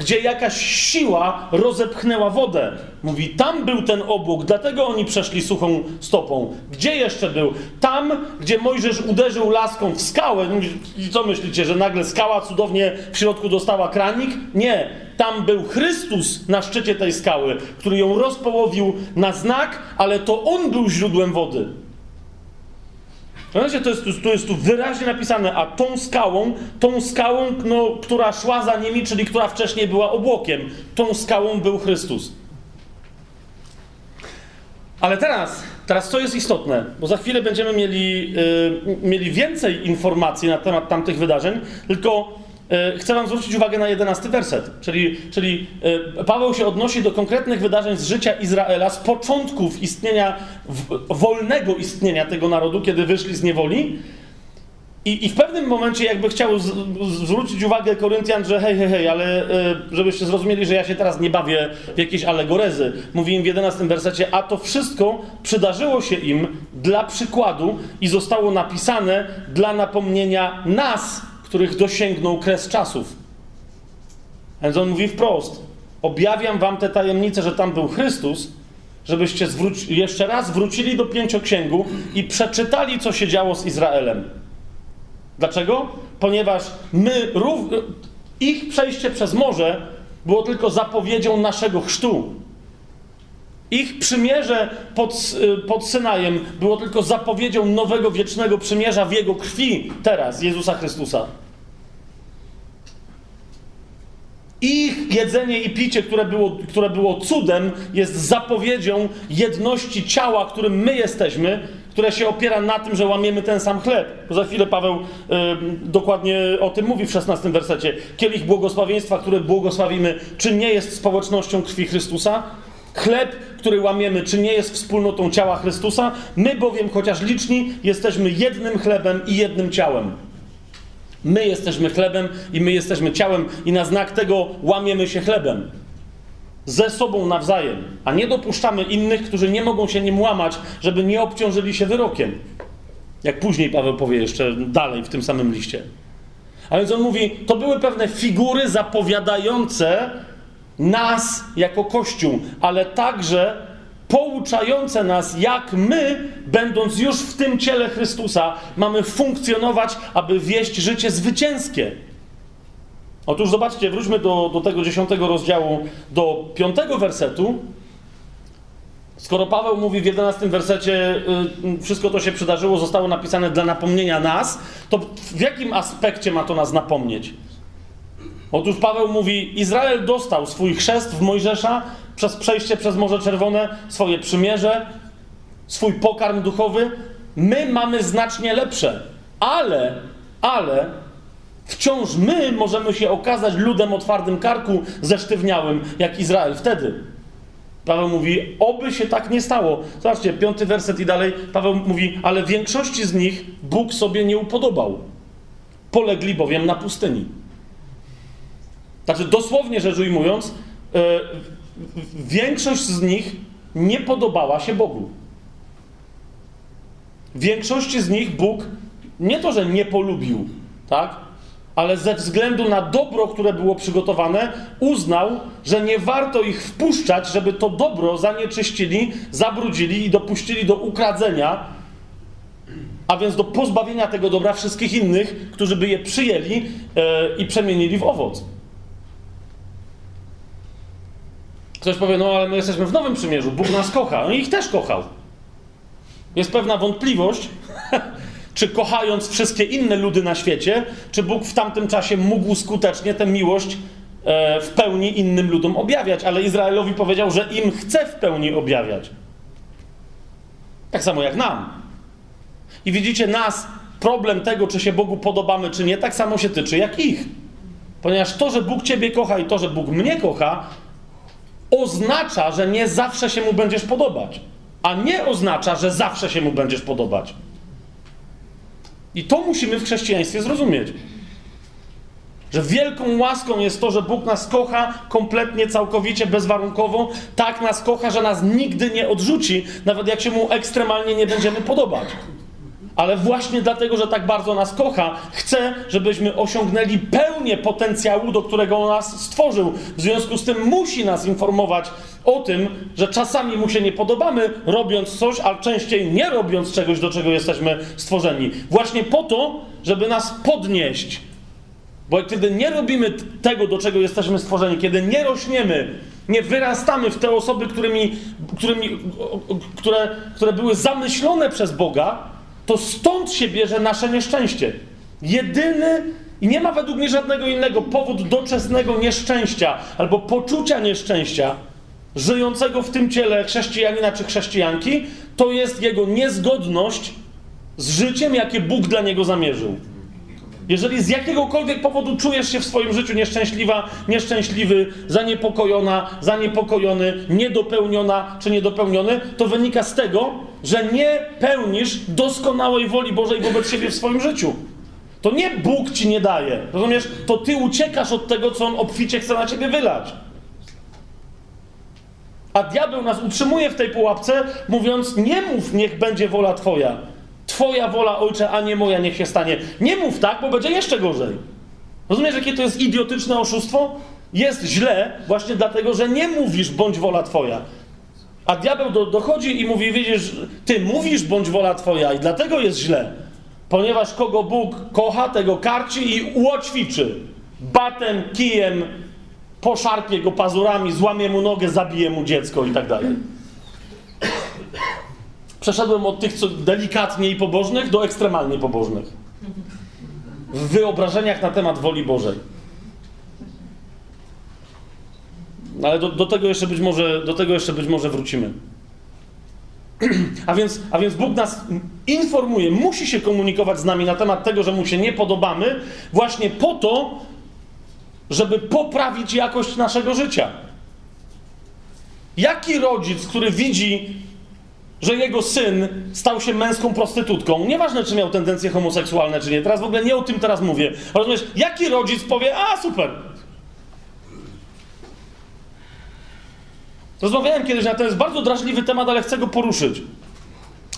Speaker 1: gdzie jakaś siła rozepchnęła wodę. Mówi, tam był ten obłok, dlatego oni przeszli suchą stopą. Gdzie jeszcze był? Tam, gdzie Mojżesz uderzył laską w skałę. I co myślicie, że nagle skała cudownie w środku dostała kranik? Nie. Tam był Chrystus na szczycie tej skały, który ją rozpołowił na znak, ale to On był źródłem wody. Zobaczcie, to jest, to jest tu wyraźnie napisane, a tą skałą, tą skałą, no, która szła za nimi, czyli która wcześniej była obłokiem, tą skałą był Chrystus. Ale teraz, teraz co jest istotne, bo za chwilę będziemy mieli, yy, mieli więcej informacji na temat tamtych wydarzeń, tylko chcę Wam zwrócić uwagę na jedenasty werset. Czyli, czyli e, Paweł się odnosi do konkretnych wydarzeń z życia Izraela, z początków istnienia, wolnego istnienia tego narodu, kiedy wyszli z niewoli. I, I, w pewnym momencie jakby chciał z, zwrócić uwagę Koryntian, że hej, hej, hej, ale e, żebyście zrozumieli, że ja się teraz nie bawię w jakieś alegorezy. Mówi im w 11 wersecie, a to wszystko przydarzyło się im dla przykładu i zostało napisane dla napomnienia nas, których dosięgnął kres czasów. Więc on mówi wprost: objawiam wam te tajemnice, że tam był Chrystus, żebyście jeszcze raz wrócili do pięcioksięgu i przeczytali, co się działo z Izraelem. Dlaczego? Ponieważ my, ich przejście przez morze było tylko zapowiedzią naszego chrztu. Ich przymierze pod, y, pod Synajem było tylko zapowiedzią nowego wiecznego przymierza w Jego krwi teraz, Jezusa Chrystusa. Ich jedzenie i picie, które było, które było cudem, jest zapowiedzią jedności ciała, którym my jesteśmy, które się opiera na tym, że łamiemy ten sam chleb. Za chwilę Paweł y, dokładnie o tym mówi w 16 wersecie. Kielich błogosławieństwa, które błogosławimy, czy nie jest społecznością krwi Chrystusa? Chleb, który łamiemy, czy nie jest wspólnotą ciała Chrystusa? My bowiem, chociaż liczni, jesteśmy jednym chlebem i jednym ciałem. My jesteśmy chlebem i my jesteśmy ciałem, i na znak tego łamiemy się chlebem. Ze sobą nawzajem, a nie dopuszczamy innych, którzy nie mogą się nim łamać, żeby nie obciążyli się wyrokiem. Jak później Paweł powie jeszcze dalej w tym samym liście. A więc on mówi, to były pewne figury zapowiadające nas jako Kościół, ale także pouczające nas, jak my, będąc już w tym ciele Chrystusa, mamy funkcjonować, aby wieść życie zwycięskie. Otóż zobaczcie, wróćmy do, do tego dziesiątego rozdziału, do piątego wersetu. Skoro Paweł mówi w jedenastym wersecie, y, wszystko to się przydarzyło, zostało napisane dla napomnienia nas, to w jakim aspekcie ma to nas napomnieć? Otóż Paweł mówi: Izrael dostał swój chrzest w Mojżesza przez przejście przez Morze Czerwone, swoje przymierze, swój pokarm duchowy. My mamy znacznie lepsze, ale, ale wciąż my możemy się okazać ludem o twardym karku, zesztywniałym, jak Izrael wtedy. Paweł mówi, oby się tak nie stało. Zobaczcie, piąty werset i dalej. Paweł mówi, ale większości z nich Bóg sobie nie upodobał. Polegli bowiem na pustyni. Znaczy, dosłownie rzecz ujmując, yy, większość z nich nie podobała się Bogu. Większości z nich Bóg nie to, że nie polubił, tak? Ale ze względu na dobro, które było przygotowane, uznał, że nie warto ich wpuszczać, żeby to dobro zanieczyścili, zabrudzili i dopuścili do ukradzenia, a więc do pozbawienia tego dobra wszystkich innych, którzy by je przyjęli yy, i przemienili w owoc. Ktoś powie, no ale my jesteśmy w Nowym Przymierzu, Bóg nas kocha. No i ich też kochał. Jest pewna wątpliwość, <laughs> czy kochając wszystkie inne ludy na świecie, czy Bóg w tamtym czasie mógł skutecznie tę miłość e, w pełni innym ludom objawiać, ale Izraelowi powiedział, że im chce w pełni objawiać. Tak samo jak nam. I widzicie, nas, problem tego, czy się Bogu podobamy, czy nie, tak samo się tyczy jak ich. Ponieważ to, że Bóg Ciebie kocha i to, że Bóg mnie kocha, oznacza, że nie zawsze się mu będziesz podobać, a nie oznacza, że zawsze się mu będziesz podobać. I to musimy w chrześcijaństwie zrozumieć. Że wielką łaską jest to, że Bóg nas kocha kompletnie, całkowicie, bezwarunkowo. Tak nas kocha, że nas nigdy nie odrzuci, nawet jak się mu ekstremalnie nie będziemy podobać ale właśnie dlatego, że tak bardzo nas kocha, chce, żebyśmy osiągnęli pełnię potencjału, do którego nas stworzył. W związku z tym musi nas informować o tym, że czasami mu się nie podobamy, robiąc coś, a częściej nie robiąc czegoś, do czego jesteśmy stworzeni. Właśnie po to, żeby nas podnieść. Bo kiedy nie robimy tego, do czego jesteśmy stworzeni, kiedy nie rośniemy, nie wyrastamy w te osoby, którymi, którymi, które, które były zamyślone przez Boga, to stąd się bierze nasze nieszczęście. Jedyny i nie ma według mnie żadnego innego powód doczesnego nieszczęścia albo poczucia nieszczęścia żyjącego w tym ciele chrześcijanina czy chrześcijanki, to jest jego niezgodność z życiem, jakie Bóg dla niego zamierzył. Jeżeli z jakiegokolwiek powodu czujesz się w swoim życiu nieszczęśliwa, nieszczęśliwy, zaniepokojona, zaniepokojony, niedopełniona czy niedopełniony, to wynika z tego, że nie pełnisz doskonałej woli Bożej wobec siebie w swoim życiu. To nie Bóg ci nie daje, rozumiesz? To ty uciekasz od tego, co on obficie chce na ciebie wylać. A diabeł nas utrzymuje w tej pułapce, mówiąc: Nie mów, niech będzie wola Twoja. Twoja wola, ojcze, a nie moja, niech się stanie. Nie mów tak, bo będzie jeszcze gorzej. Rozumiesz, jakie to jest idiotyczne oszustwo? jest źle właśnie dlatego, że nie mówisz bądź wola Twoja. A diabeł do, dochodzi i mówi, widzisz, ty mówisz bądź wola Twoja i dlatego jest źle. Ponieważ kogo Bóg kocha, tego karci i uoćwiczy. Batem, kijem, poszarpie go pazurami, złamie mu nogę, zabije mu dziecko i tak dalej. Przeszedłem od tych co delikatniej pobożnych do ekstremalnie pobożnych. W wyobrażeniach na temat woli Bożej. No ale do, do, tego jeszcze być może, do tego jeszcze być może wrócimy. A więc, a więc Bóg nas informuje, musi się komunikować z nami na temat tego, że mu się nie podobamy, właśnie po to, żeby poprawić jakość naszego życia. Jaki rodzic, który widzi, że jego syn stał się męską prostytutką, nieważne czy miał tendencje homoseksualne, czy nie, teraz w ogóle nie o tym teraz mówię, rozumiesz, jaki rodzic powie, a super, Rozmawiałem kiedyś na ten jest bardzo drażliwy temat, ale chcę go poruszyć.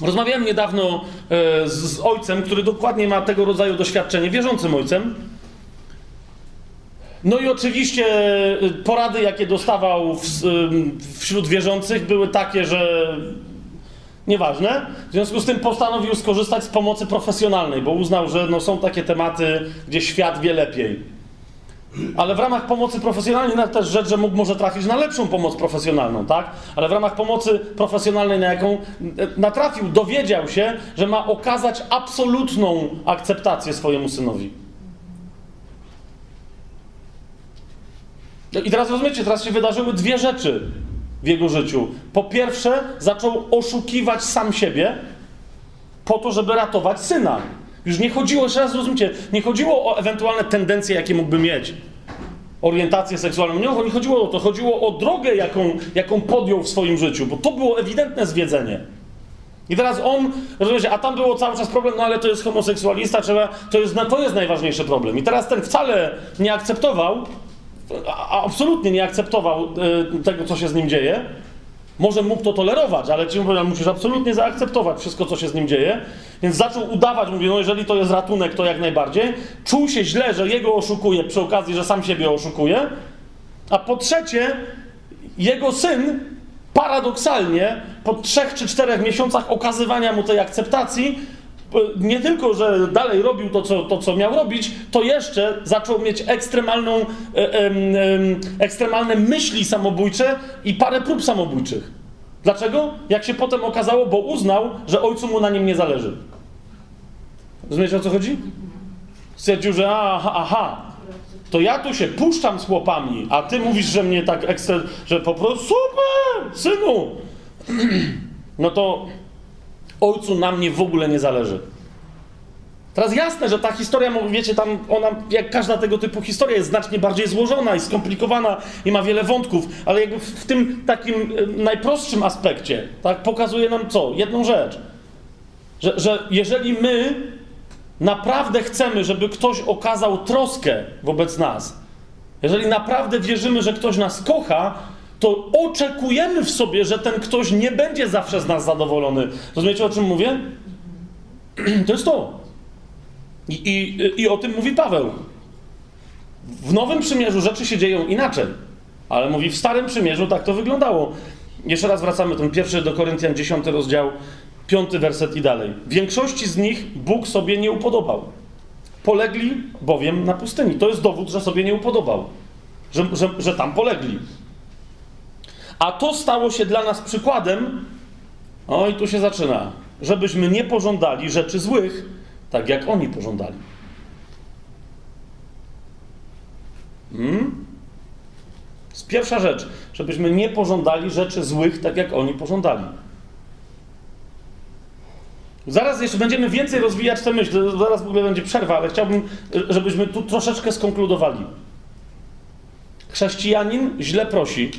Speaker 1: Rozmawiałem niedawno e, z, z, ojcem, który dokładnie ma tego rodzaju doświadczenie, wierzącym ojcem. No i oczywiście e, porady, jakie dostawał w, wśród wierzących, były takie, że nieważne. W związku z tym postanowił skorzystać z pomocy profesjonalnej, bo uznał, że no, są takie tematy, gdzie świat wie lepiej. Ale w ramach pomocy profesjonalnej na też rzecz, że mógł może trafić na lepszą pomoc profesjonalną, tak? Ale w ramach pomocy profesjonalnej, na jaką e, natrafił, dowiedział się, że ma okazać absolutną akceptację swojemu synowi. No I teraz rozumiecie, teraz się wydarzyły dwie rzeczy w jego życiu. Po pierwsze, zaczął oszukiwać sam siebie po to, żeby ratować syna. Już nie chodziło, jeszcze raz rozumiecie, nie chodziło o ewentualne tendencje, jakie mógłby mieć. Orientację seksualną. Nie, chodziło o to. Chodziło o drogę, jaką, jaką podjął w swoim życiu, bo to było ewidentne zwiedzenie. I teraz on, rozumiecie, a tam było cały czas problem, no ale to jest homoseksualista, trzeba, to jest, to jest najważniejszy problem. I teraz ten wcale nie akceptował, absolutnie nie akceptował y, tego, co się z nim dzieje, może mógł to tolerować, ale ci mówią, musisz absolutnie zaakceptować wszystko, co się z nim dzieje. Więc zaczął udawać, mówi, no jeżeli to jest ratunek, to jak najbardziej. Czuł się źle, że jego oszukuje przy okazji, że sam siebie oszukuje. A po trzecie, jego syn paradoksalnie po trzech czy czterech miesiącach okazywania mu tej akceptacji nie tylko, że dalej robił to co, to, co miał robić, to jeszcze zaczął mieć ekstremalną, e, e, ekstremalne myśli samobójcze i parę prób samobójczych. Dlaczego? Jak się potem okazało, bo uznał, że ojcu mu na nim nie zależy. Rozumiecie o co chodzi? Stwierdził, że aha, aha, to ja tu się puszczam z chłopami, a ty mówisz, że mnie tak ekstra, że po prostu super, synu. <clears throat> No to ojcu na mnie w ogóle nie zależy. Teraz jasne, że ta historia, wiecie, tam ona, jak każda tego typu historia, jest znacznie bardziej złożona i skomplikowana i ma wiele wątków, ale jakby w tym takim e, najprostszym aspekcie, tak, pokazuje nam co? Jedną rzecz. Że, że jeżeli my naprawdę chcemy, żeby ktoś okazał troskę wobec nas, jeżeli naprawdę wierzymy, że ktoś nas kocha, to oczekujemy w sobie, że ten ktoś nie będzie zawsze z nas zadowolony. Rozumiecie, o czym mówię? <clears throat> To jest to. I, i, I o tym mówi Paweł. W Nowym Przymierzu rzeczy się dzieją inaczej, ale mówi w Starym Przymierzu tak to wyglądało. Jeszcze raz wracamy, ten pierwszy do Koryntian, 10 rozdział, piąty werset i dalej. Większości z nich Bóg sobie nie upodobał. Polegli bowiem na pustyni. To jest dowód, że sobie nie upodobał. Że, że, że tam polegli. A to stało się dla nas przykładem, o i tu się zaczyna, żebyśmy nie pożądali rzeczy złych, tak jak oni pożądali. Hmm? Jest pierwsza rzecz, żebyśmy nie pożądali rzeczy złych, tak jak oni pożądali. Zaraz jeszcze będziemy więcej rozwijać tę myśl, zaraz w ogóle będzie przerwa, ale chciałbym, żebyśmy tu troszeczkę skonkludowali. Chrześcijanin źle prosi,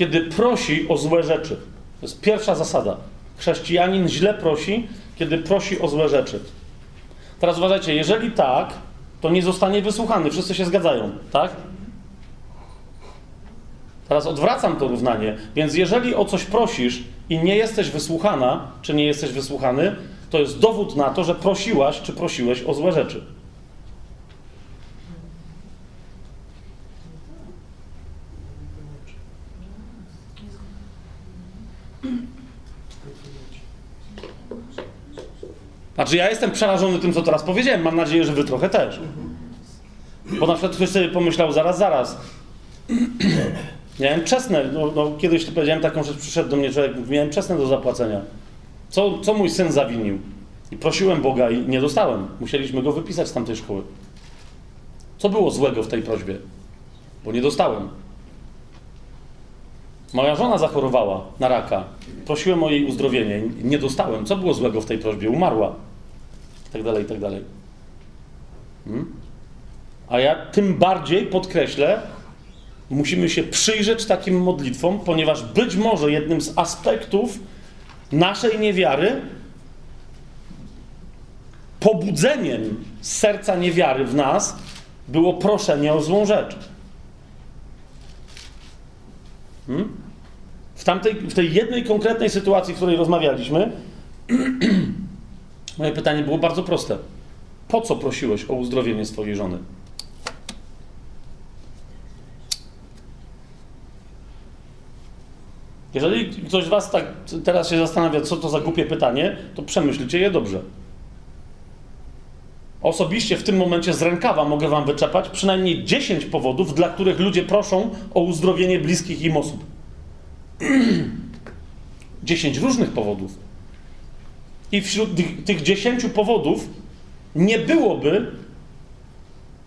Speaker 1: kiedy prosi o złe rzeczy. To jest pierwsza zasada. Chrześcijanin źle prosi, kiedy prosi o złe rzeczy. Teraz uważajcie, jeżeli tak, to nie zostanie wysłuchany. Wszyscy się zgadzają, tak? Teraz odwracam to równanie. Więc jeżeli o coś prosisz i nie jesteś wysłuchana, czy nie jesteś wysłuchany, to jest dowód na to, że prosiłaś, czy prosiłeś o złe rzeczy. Znaczy, ja jestem przerażony tym, co teraz powiedziałem. Mam nadzieję, że wy trochę też. Bo na przykład ktoś sobie pomyślał, zaraz, zaraz. <clears throat> Miałem czesne. No, no, kiedyś powiedziałem taką rzecz, przyszedł do mnie człowiek, miałem czesne do zapłacenia. Co, co mój syn zawinił? I prosiłem Boga i nie dostałem. Musieliśmy go wypisać z tamtej szkoły. Co było złego w tej prośbie? Bo nie dostałem. Moja żona zachorowała na raka. Prosiłem o jej uzdrowienie. Nie dostałem. Co było złego w tej prośbie? Umarła. I tak dalej, i tak. Hmm? A ja tym bardziej podkreślę, musimy się przyjrzeć takim modlitwom, ponieważ być może jednym z aspektów naszej niewiary, pobudzeniem serca niewiary w nas było proszenie o złą rzecz. Hmm? W, tamtej, w tej jednej konkretnej sytuacji, w której rozmawialiśmy, <clears throat> moje pytanie było bardzo proste. Po co prosiłeś o uzdrowienie swojej żony? Jeżeli ktoś z Was tak teraz się zastanawia, co to za głupie pytanie, to przemyślcie je dobrze. Osobiście w tym momencie z rękawa mogę Wam wyczepać przynajmniej 10 powodów, dla których ludzie proszą o uzdrowienie bliskich im osób. <clears throat> 10 różnych powodów. I wśród tych, tych 10 powodów nie byłoby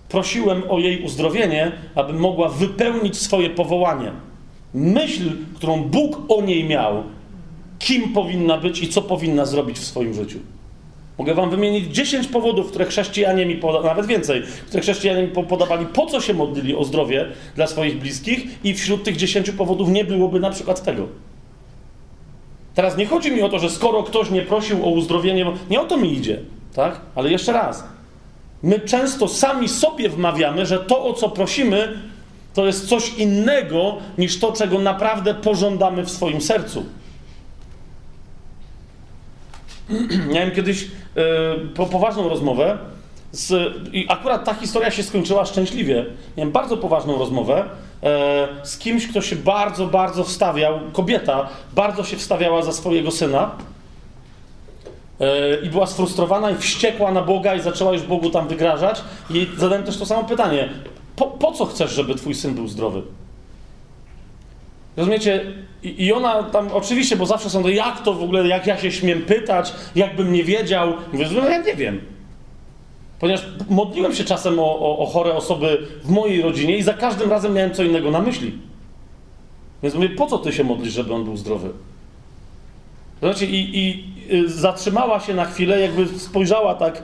Speaker 1: prosiłem o jej uzdrowienie, aby mogła wypełnić swoje powołanie. Myśl, którą Bóg o niej miał, kim powinna być i co powinna zrobić w swoim życiu. Mogę wam wymienić 10 powodów, które chrześcijanie mi podawali, nawet więcej, które chrześcijanie mi podawali, po co się modlili o zdrowie dla swoich bliskich i wśród tych 10 powodów nie byłoby na przykład tego. Teraz nie chodzi mi o to, że skoro ktoś nie prosił o uzdrowienie, nie o to mi idzie, tak? Ale jeszcze raz. My często sami sobie wmawiamy, że to, o co prosimy, to jest coś innego niż to, czego naprawdę pożądamy w swoim sercu. <clears throat> Miałem kiedyś po poważną rozmowę z, i akurat ta historia się skończyła szczęśliwie. Miałem bardzo poważną rozmowę z kimś, kto się bardzo, bardzo wstawiał, kobieta bardzo się wstawiała za swojego syna e, i była sfrustrowana i wściekła na Boga i zaczęła już Bogu tam wygrażać. I zadałem też to samo pytanie. Po, po co chcesz, żeby twój syn był zdrowy? Rozumiecie? I, I ona tam, oczywiście, bo zawsze są to, jak to w ogóle, jak ja się śmiem pytać, jakbym nie wiedział. Mówię, no ja nie wiem. Ponieważ modliłem się czasem o, o, o, chore osoby w mojej rodzinie i za każdym razem miałem co innego na myśli. Więc mówię, po co ty się modlisz, żeby on był zdrowy? Zobaczcie, i, i y, zatrzymała się na chwilę, jakby spojrzała tak,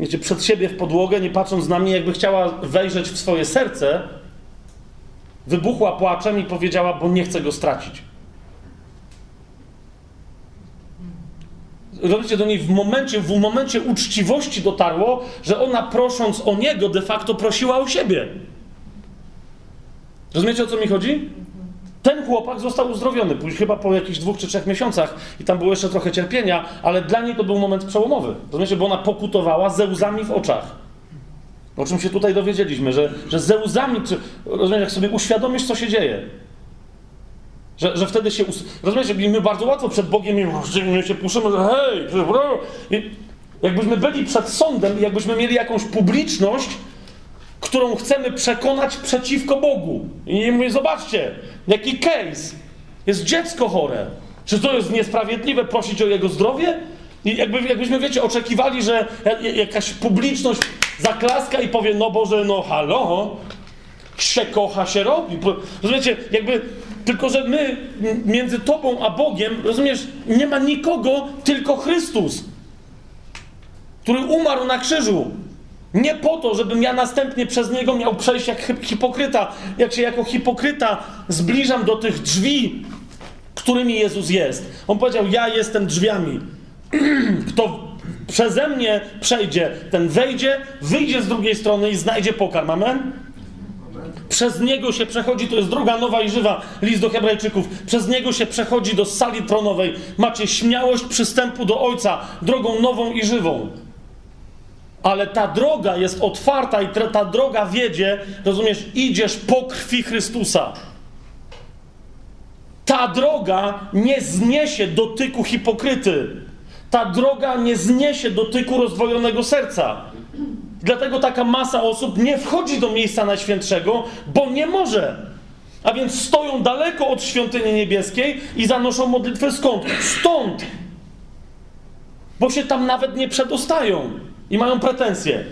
Speaker 1: wiecie, przed siebie w podłogę, nie patrząc na mnie, jakby chciała wejrzeć w swoje serce wybuchła płaczem i powiedziała, bo nie chcę go stracić. Robicie do niej w momencie, w momencie uczciwości dotarło, że ona prosząc o niego de facto prosiła o siebie. Rozumiecie o co mi chodzi? Ten chłopak został uzdrowiony, później chyba po jakichś dwóch czy trzech miesiącach i tam było jeszcze trochę cierpienia, ale dla niej to był moment przełomowy. Rozumiecie, bo ona pokutowała ze łzami w oczach. O czym się tutaj dowiedzieliśmy, że, że ze łzami, rozumiesz, jak sobie uświadomisz, co się dzieje. Że, że wtedy się. Rozumiecie, my bardzo łatwo przed Bogiem my się puszymy, że hej, I jakbyśmy byli przed sądem i jakbyśmy mieli jakąś publiczność, którą chcemy przekonać przeciwko Bogu. I mówię, zobaczcie, jaki case. Jest dziecko chore. Czy to jest niesprawiedliwe prosić o jego zdrowie? I jakby, jakbyśmy, wiecie, oczekiwali, że jakaś publiczność zaklaska i powie, no Boże, no halo, się kocha, się robi. Rozumiecie, jakby, tylko że my między Tobą a Bogiem, rozumiesz, nie ma nikogo, tylko Chrystus, który umarł na krzyżu. Nie po to, żebym ja następnie przez niego miał przejść jak hipokryta, jak się jako hipokryta zbliżam do tych drzwi, którymi Jezus jest. On powiedział: Ja jestem drzwiami. <clears throat> Kto przeze mnie przejdzie, ten wejdzie, wyjdzie z drugiej strony i znajdzie pokarm. Amen? Przez niego się przechodzi, to jest droga nowa i żywa, list do Hebrajczyków. Przez niego się przechodzi do sali tronowej. Macie śmiałość przystępu do Ojca drogą nową i żywą. Ale ta droga jest otwarta i ta droga wiedzie, rozumiesz, idziesz po krwi Chrystusa. Ta droga nie zniesie dotyku hipokryty. Ta droga nie zniesie dotyku rozdwojonego serca. Dlatego taka masa osób nie wchodzi do miejsca najświętszego, bo nie może. A więc stoją daleko od świątyni niebieskiej i zanoszą modlitwę skąd? Stąd! Bo się tam nawet nie przedostają i mają pretensje.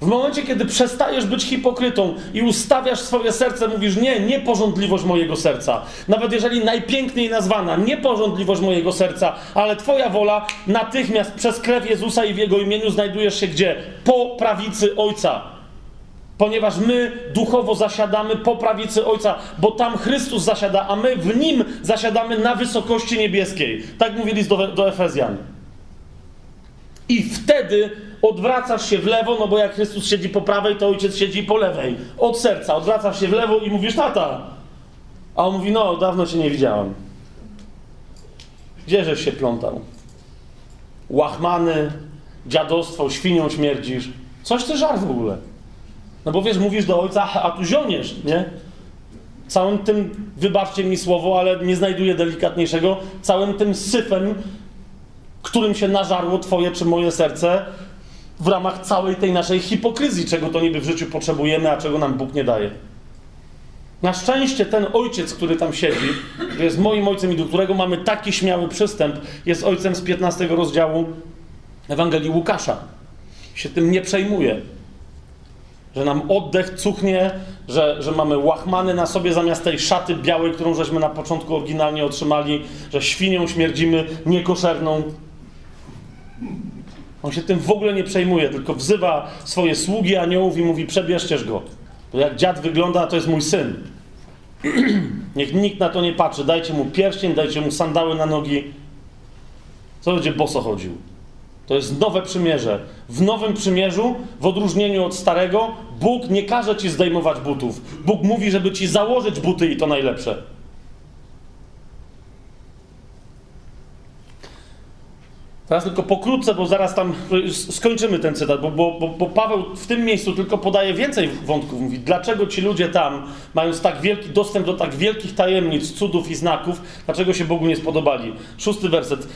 Speaker 1: W momencie, kiedy przestajesz być hipokrytą i ustawiasz swoje serce, mówisz: Nie, nieporządliwość mojego serca. Nawet jeżeli najpiękniej nazwana, nieporządliwość mojego serca, ale Twoja wola natychmiast przez krew Jezusa i w Jego imieniu znajdujesz się gdzie? Po prawicy Ojca. Ponieważ my duchowo zasiadamy po prawicy Ojca, bo tam Chrystus zasiada, a my w Nim zasiadamy na wysokości niebieskiej. Tak mówili do, do Efezjan. I wtedy odwracasz się w lewo, no bo jak Chrystus siedzi po prawej, to ojciec siedzi po lewej. Od serca odwracasz się w lewo i mówisz tata. A on mówi, no dawno cię nie widziałem. Gdzieżeś się plątał? Łachmany, dziadostwo, świnią śmierdzisz. Coś ty żar w ogóle. No bo wiesz, mówisz do ojca, a tu zioniesz, nie? Całym tym, wybaczcie mi słowo, ale nie znajduję delikatniejszego, całym tym syfem, którym się nażarło twoje czy moje serce, w ramach całej tej naszej hipokryzji, czego to niby w życiu potrzebujemy, a czego nam Bóg nie daje. Na szczęście ten ojciec, który tam siedzi, który jest moim ojcem i do którego mamy taki śmiały przystęp, jest ojcem z 15 rozdziału Ewangelii Łukasza. Się tym nie przejmuje. Że nam oddech cuchnie, że, że mamy łachmany na sobie zamiast tej szaty białej, którą żeśmy na początku oryginalnie otrzymali, że świnią śmierdzimy niekoszerną. On się tym w ogóle nie przejmuje, tylko wzywa swoje sługi aniołów i mówi: Przebierzcież go. To jak dziad wygląda, to jest mój syn. <clears throat> Niech nikt na to nie patrzy. Dajcie mu pierścień, dajcie mu sandały na nogi. Co będzie boso chodził? To jest nowe przymierze. W nowym przymierzu, w odróżnieniu od starego, Bóg nie każe ci zdejmować butów. Bóg mówi, żeby ci założyć buty i to najlepsze. Teraz tylko pokrótce, bo zaraz tam skończymy ten cytat, bo, bo, bo, Paweł w tym miejscu tylko podaje więcej wątków. Mówi, dlaczego ci ludzie tam, mając tak wielki dostęp do tak wielkich tajemnic, cudów i znaków, dlaczego się Bogu nie spodobali? Szósty werset,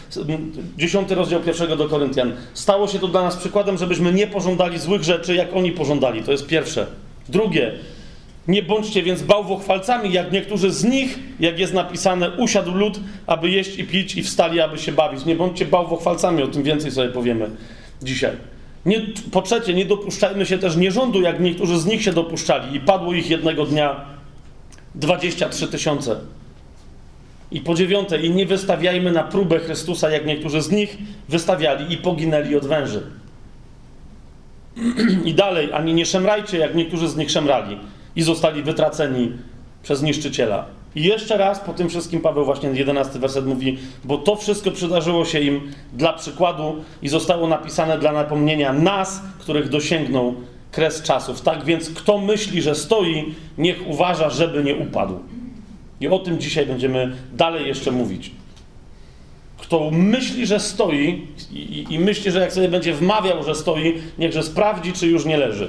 Speaker 1: dziesiąty rozdział pierwszego do Koryntian. Stało się to dla nas przykładem, żebyśmy nie pożądali złych rzeczy, jak oni pożądali. To jest pierwsze. Drugie, nie bądźcie więc bałwochwalcami, jak niektórzy z nich, jak jest napisane, usiadł lud, aby jeść i pić i wstali, aby się bawić. Nie bądźcie bałwochwalcami, o tym więcej sobie powiemy dzisiaj. Nie, po trzecie, nie dopuszczajmy się też nierządu, jak niektórzy z nich się dopuszczali i padło ich jednego dnia 23 tysiące. I po dziewiąte, i nie wystawiajmy na próbę Chrystusa, jak niektórzy z nich wystawiali i poginęli od węży. <clears throat> I dalej, ani nie szemrajcie, jak niektórzy z nich szemrali i zostali wytraceni przez niszczyciela. I jeszcze raz po tym wszystkim Paweł właśnie 11 werset mówi, bo to wszystko przydarzyło się im dla przykładu i zostało napisane dla napomnienia nas, których dosięgnął kres czasów. Tak więc kto myśli, że stoi, niech uważa, żeby nie upadł. I o tym dzisiaj będziemy dalej jeszcze mówić. Kto myśli, że stoi i, i, myśli, że jak sobie będzie wmawiał, że stoi, niechże sprawdzi, czy już nie leży.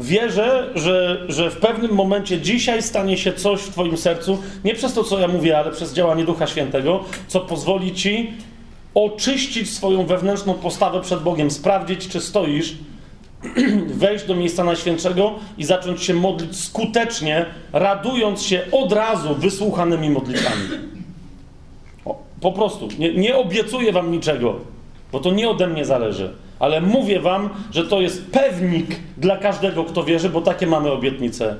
Speaker 1: Wierzę, że, że w pewnym momencie dzisiaj stanie się coś w Twoim sercu, nie przez to, co ja mówię, ale przez działanie Ducha Świętego, co pozwoli Ci oczyścić swoją wewnętrzną postawę przed Bogiem, sprawdzić, czy stoisz, <clears throat> wejść do miejsca Najświętszego i zacząć się modlić skutecznie, radując się od razu wysłuchanymi modlitwami. O, po prostu. Nie, nie obiecuję Wam niczego, bo to nie ode mnie zależy ale mówię wam, że to jest pewnik dla każdego, kto wierzy, bo takie mamy obietnice